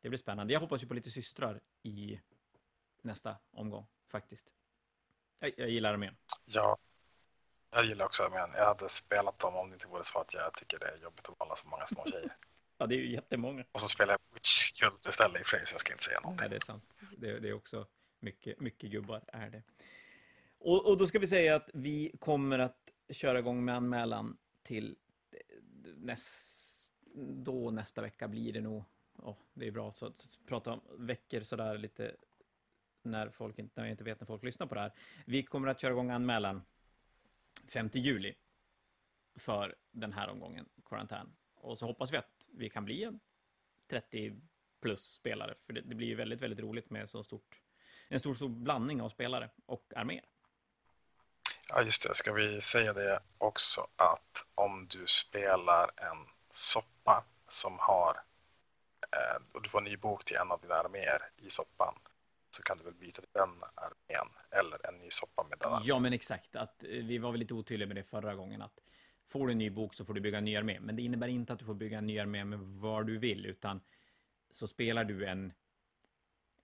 S1: det blir spännande. Jag hoppas ju på lite systrar i nästa omgång, faktiskt. Jag, jag gillar armén.
S2: Ja, jag gillar också armén. Jag hade spelat dem om det inte vore så att jag tycker det är jobbigt att valla så många små tjejer.
S1: ja, det är ju jättemånga.
S2: Och så spelar jag Witch Kult istället i så jag ska inte säga någonting.
S1: Nej, det är sant. Det, det är också mycket, mycket gubbar, är det. Och, och, då ska vi säga att vi kommer att köra igång med anmälan till näst, då nästa vecka blir det nog. Oh, det är bra så att prata om veckor sådär lite när folk inte, när jag inte vet när folk lyssnar på det här. Vi kommer att köra igång anmälan 5 juli för den här omgången karantän. Och så hoppas vi att vi kan bli en 30 plus spelare, för det, det blir ju väldigt, väldigt roligt med så stort, en stor, stor blandning av spelare och arméer.
S2: Ja, just det. Ska vi säga det också att om du spelar en soppa som har eh, och du får en ny bok till en av dina arméer i soppan så kan du väl byta till den armén eller en ny soppa med den.
S1: Ja, men exakt. Att, eh, vi var väl lite otydliga med det förra gången. att Får du en ny bok så får du bygga en ny armé. Men det innebär inte att du får bygga en ny armé med vad du vill, utan så spelar du en,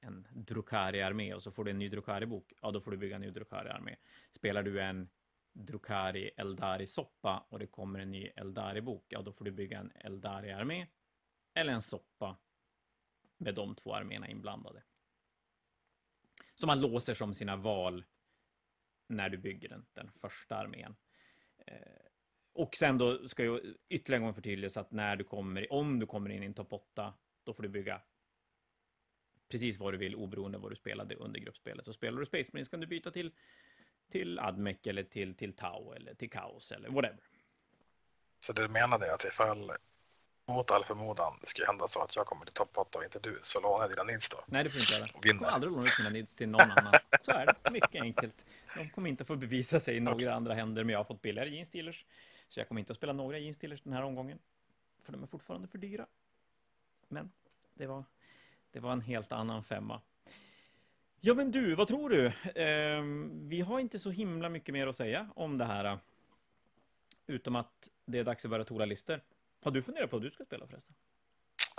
S1: en Drukari-armé och så får du en ny Drukari-bok, ja då får du bygga en ny Drukari-armé. Spelar du en Drukari Eldari-soppa och det kommer en ny Eldari-bok, ja då får du bygga en Eldari-armé eller en soppa med de två arméerna inblandade som man låser som sina val när du bygger den, den första armén. Eh, och sen då ska jag ytterligare en gång förtydligas att när du kommer, om du kommer in i en topp 8, då får du bygga precis vad du vill oberoende av vad du spelade under gruppspelet. Så spelar du Space Marines kan du byta till till Admec eller till, till Tau eller till Kaos eller whatever.
S2: Så du menade att ifall mot all förmodan det skulle hända så att jag kommer till topp 8 och inte du så lånar jag dina nids då
S1: Nej, det får du inte göra.
S2: och
S1: Jag kommer aldrig låna ut mina nids till någon annan. Så är det. Mycket enkelt. De kommer inte få bevisa sig i några andra händer, men jag har fått billigare jeans dealers. Så jag kommer inte att spela några jeans dealers den här omgången. För de är fortfarande för dyra. Men det var, det var en helt annan femma. Ja, men du, vad tror du? Eh, vi har inte så himla mycket mer att säga om det här. Äh, utom att det är dags att börja tola listor. Har du funderat på vad du ska spela förresten?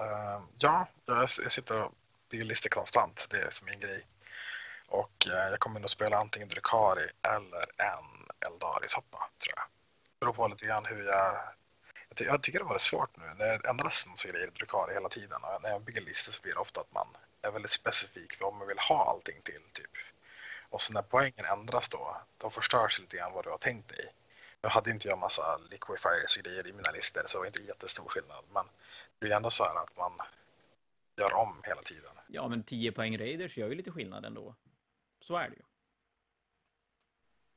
S2: Uh, ja, jag, jag sitter och bygger listor konstant. Det är som min grej. Och uh, jag kommer nog spela antingen Drukari eller en Eldari-soppa, tror jag. Det beror på lite grann hur jag... Jag, ty jag tycker det var svårt nu. Det ändras massa grejer i Drukari hela tiden. Och när jag bygger listor så blir det ofta att man är väldigt specifik vad man vill ha allting till. Typ. Och så när poängen ändras då, då förstörs lite grann vad du har tänkt dig. Nu hade inte jag massa liquefiers och grejer i mina listor så det var inte jättestor skillnad. Men det är ändå så här att man gör om hela tiden.
S1: Ja, men 10 poäng Raiders gör ju lite skillnad ändå. Så är det ju.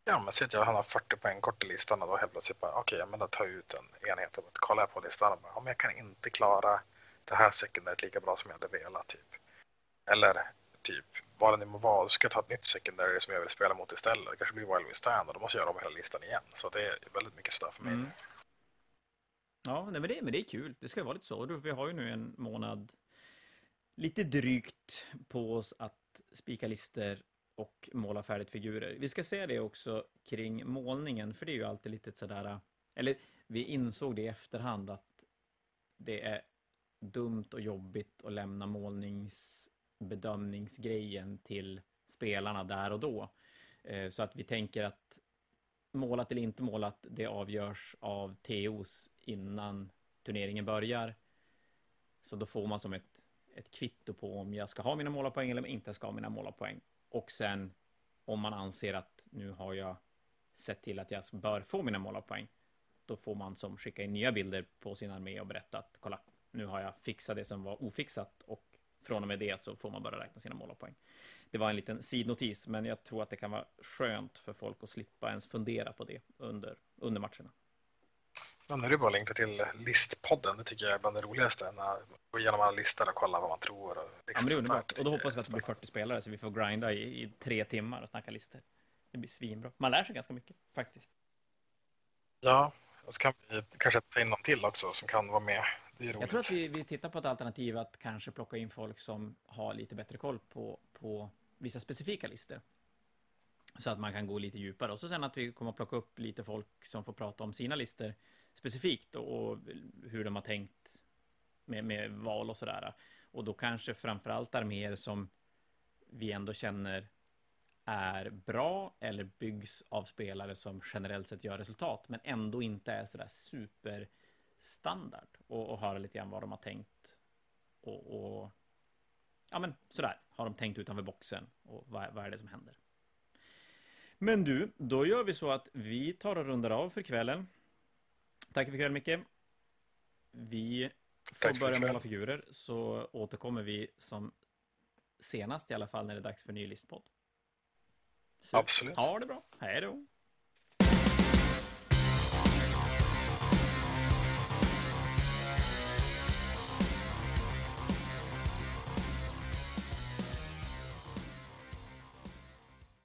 S2: Ja, men säg att jag har 40 poäng kort i listan och då helt plötsligt bara, okej, men då tar jag ut en enhet och kollar på listan och bara, ja, men jag kan inte klara det här sekundäret lika bra som jag hade velat, typ. Eller typ, vad det nu må vara, då ska jag ta ett nytt secondary som jag vill spela mot istället. Det kanske blir Wild Wing Stand och då måste jag göra om hela listan igen. Så det är väldigt mycket sådär för mig.
S1: Mm. Ja, nej, men, det, men det är kul. Det ska ju vara lite så. Vi har ju nu en månad lite drygt på oss att spika lister och måla färdigt figurer. Vi ska se det också kring målningen, för det är ju alltid lite sådär, eller vi insåg det i efterhand att det är dumt och jobbigt att lämna målnings bedömningsgrejen till spelarna där och då. Eh, så att vi tänker att målat eller inte målat, det avgörs av TOs innan turneringen börjar. Så då får man som ett, ett kvitto på om jag ska ha mina målarpoäng eller inte ska ha mina målarpoäng. Och sen om man anser att nu har jag sett till att jag bör få mina målarpoäng. Då får man som skicka in nya bilder på sin armé och berätta att kolla, nu har jag fixat det som var ofixat och från och med det så får man börja räkna sina målarpoäng. Det var en liten sidnotis, men jag tror att det kan vara skönt för folk att slippa ens fundera på det under, under matcherna.
S2: Ja, nu är det bara att längta till listpodden. Det tycker jag är bland det roligaste. När går igenom alla listor och kollar vad man tror. Och
S1: Ja,
S2: liksom
S1: men
S2: sånt där.
S1: underbart. Och då hoppas vi att det blir
S2: är
S1: 40 spelare så vi får grinda i, i tre timmar och snacka listor. Det blir svinbra. Man lär sig ganska mycket faktiskt.
S2: Ja, och så kan vi kanske ta in någon till också som kan vara med.
S1: Jag tror att vi, vi tittar på ett alternativ att kanske plocka in folk som har lite bättre koll på, på vissa specifika listor. Så att man kan gå lite djupare. Och så sen att vi kommer att plocka upp lite folk som får prata om sina listor specifikt och, och hur de har tänkt med, med val och sådär. Och då kanske framförallt arméer som vi ändå känner är bra eller byggs av spelare som generellt sett gör resultat men ändå inte är sådär superstandard och, och höra lite grann vad de har tänkt och, och ja men sådär har de tänkt utanför boxen och vad, vad är det som händer. Men du, då gör vi så att vi tar och rundar av för kvällen. Tack för ikväll Micke. Vi får
S2: Tack
S1: börja måla figurer så återkommer vi som senast i alla fall när det är dags för ny listpodd. Så,
S2: Absolut.
S1: Ha det bra. Hej då.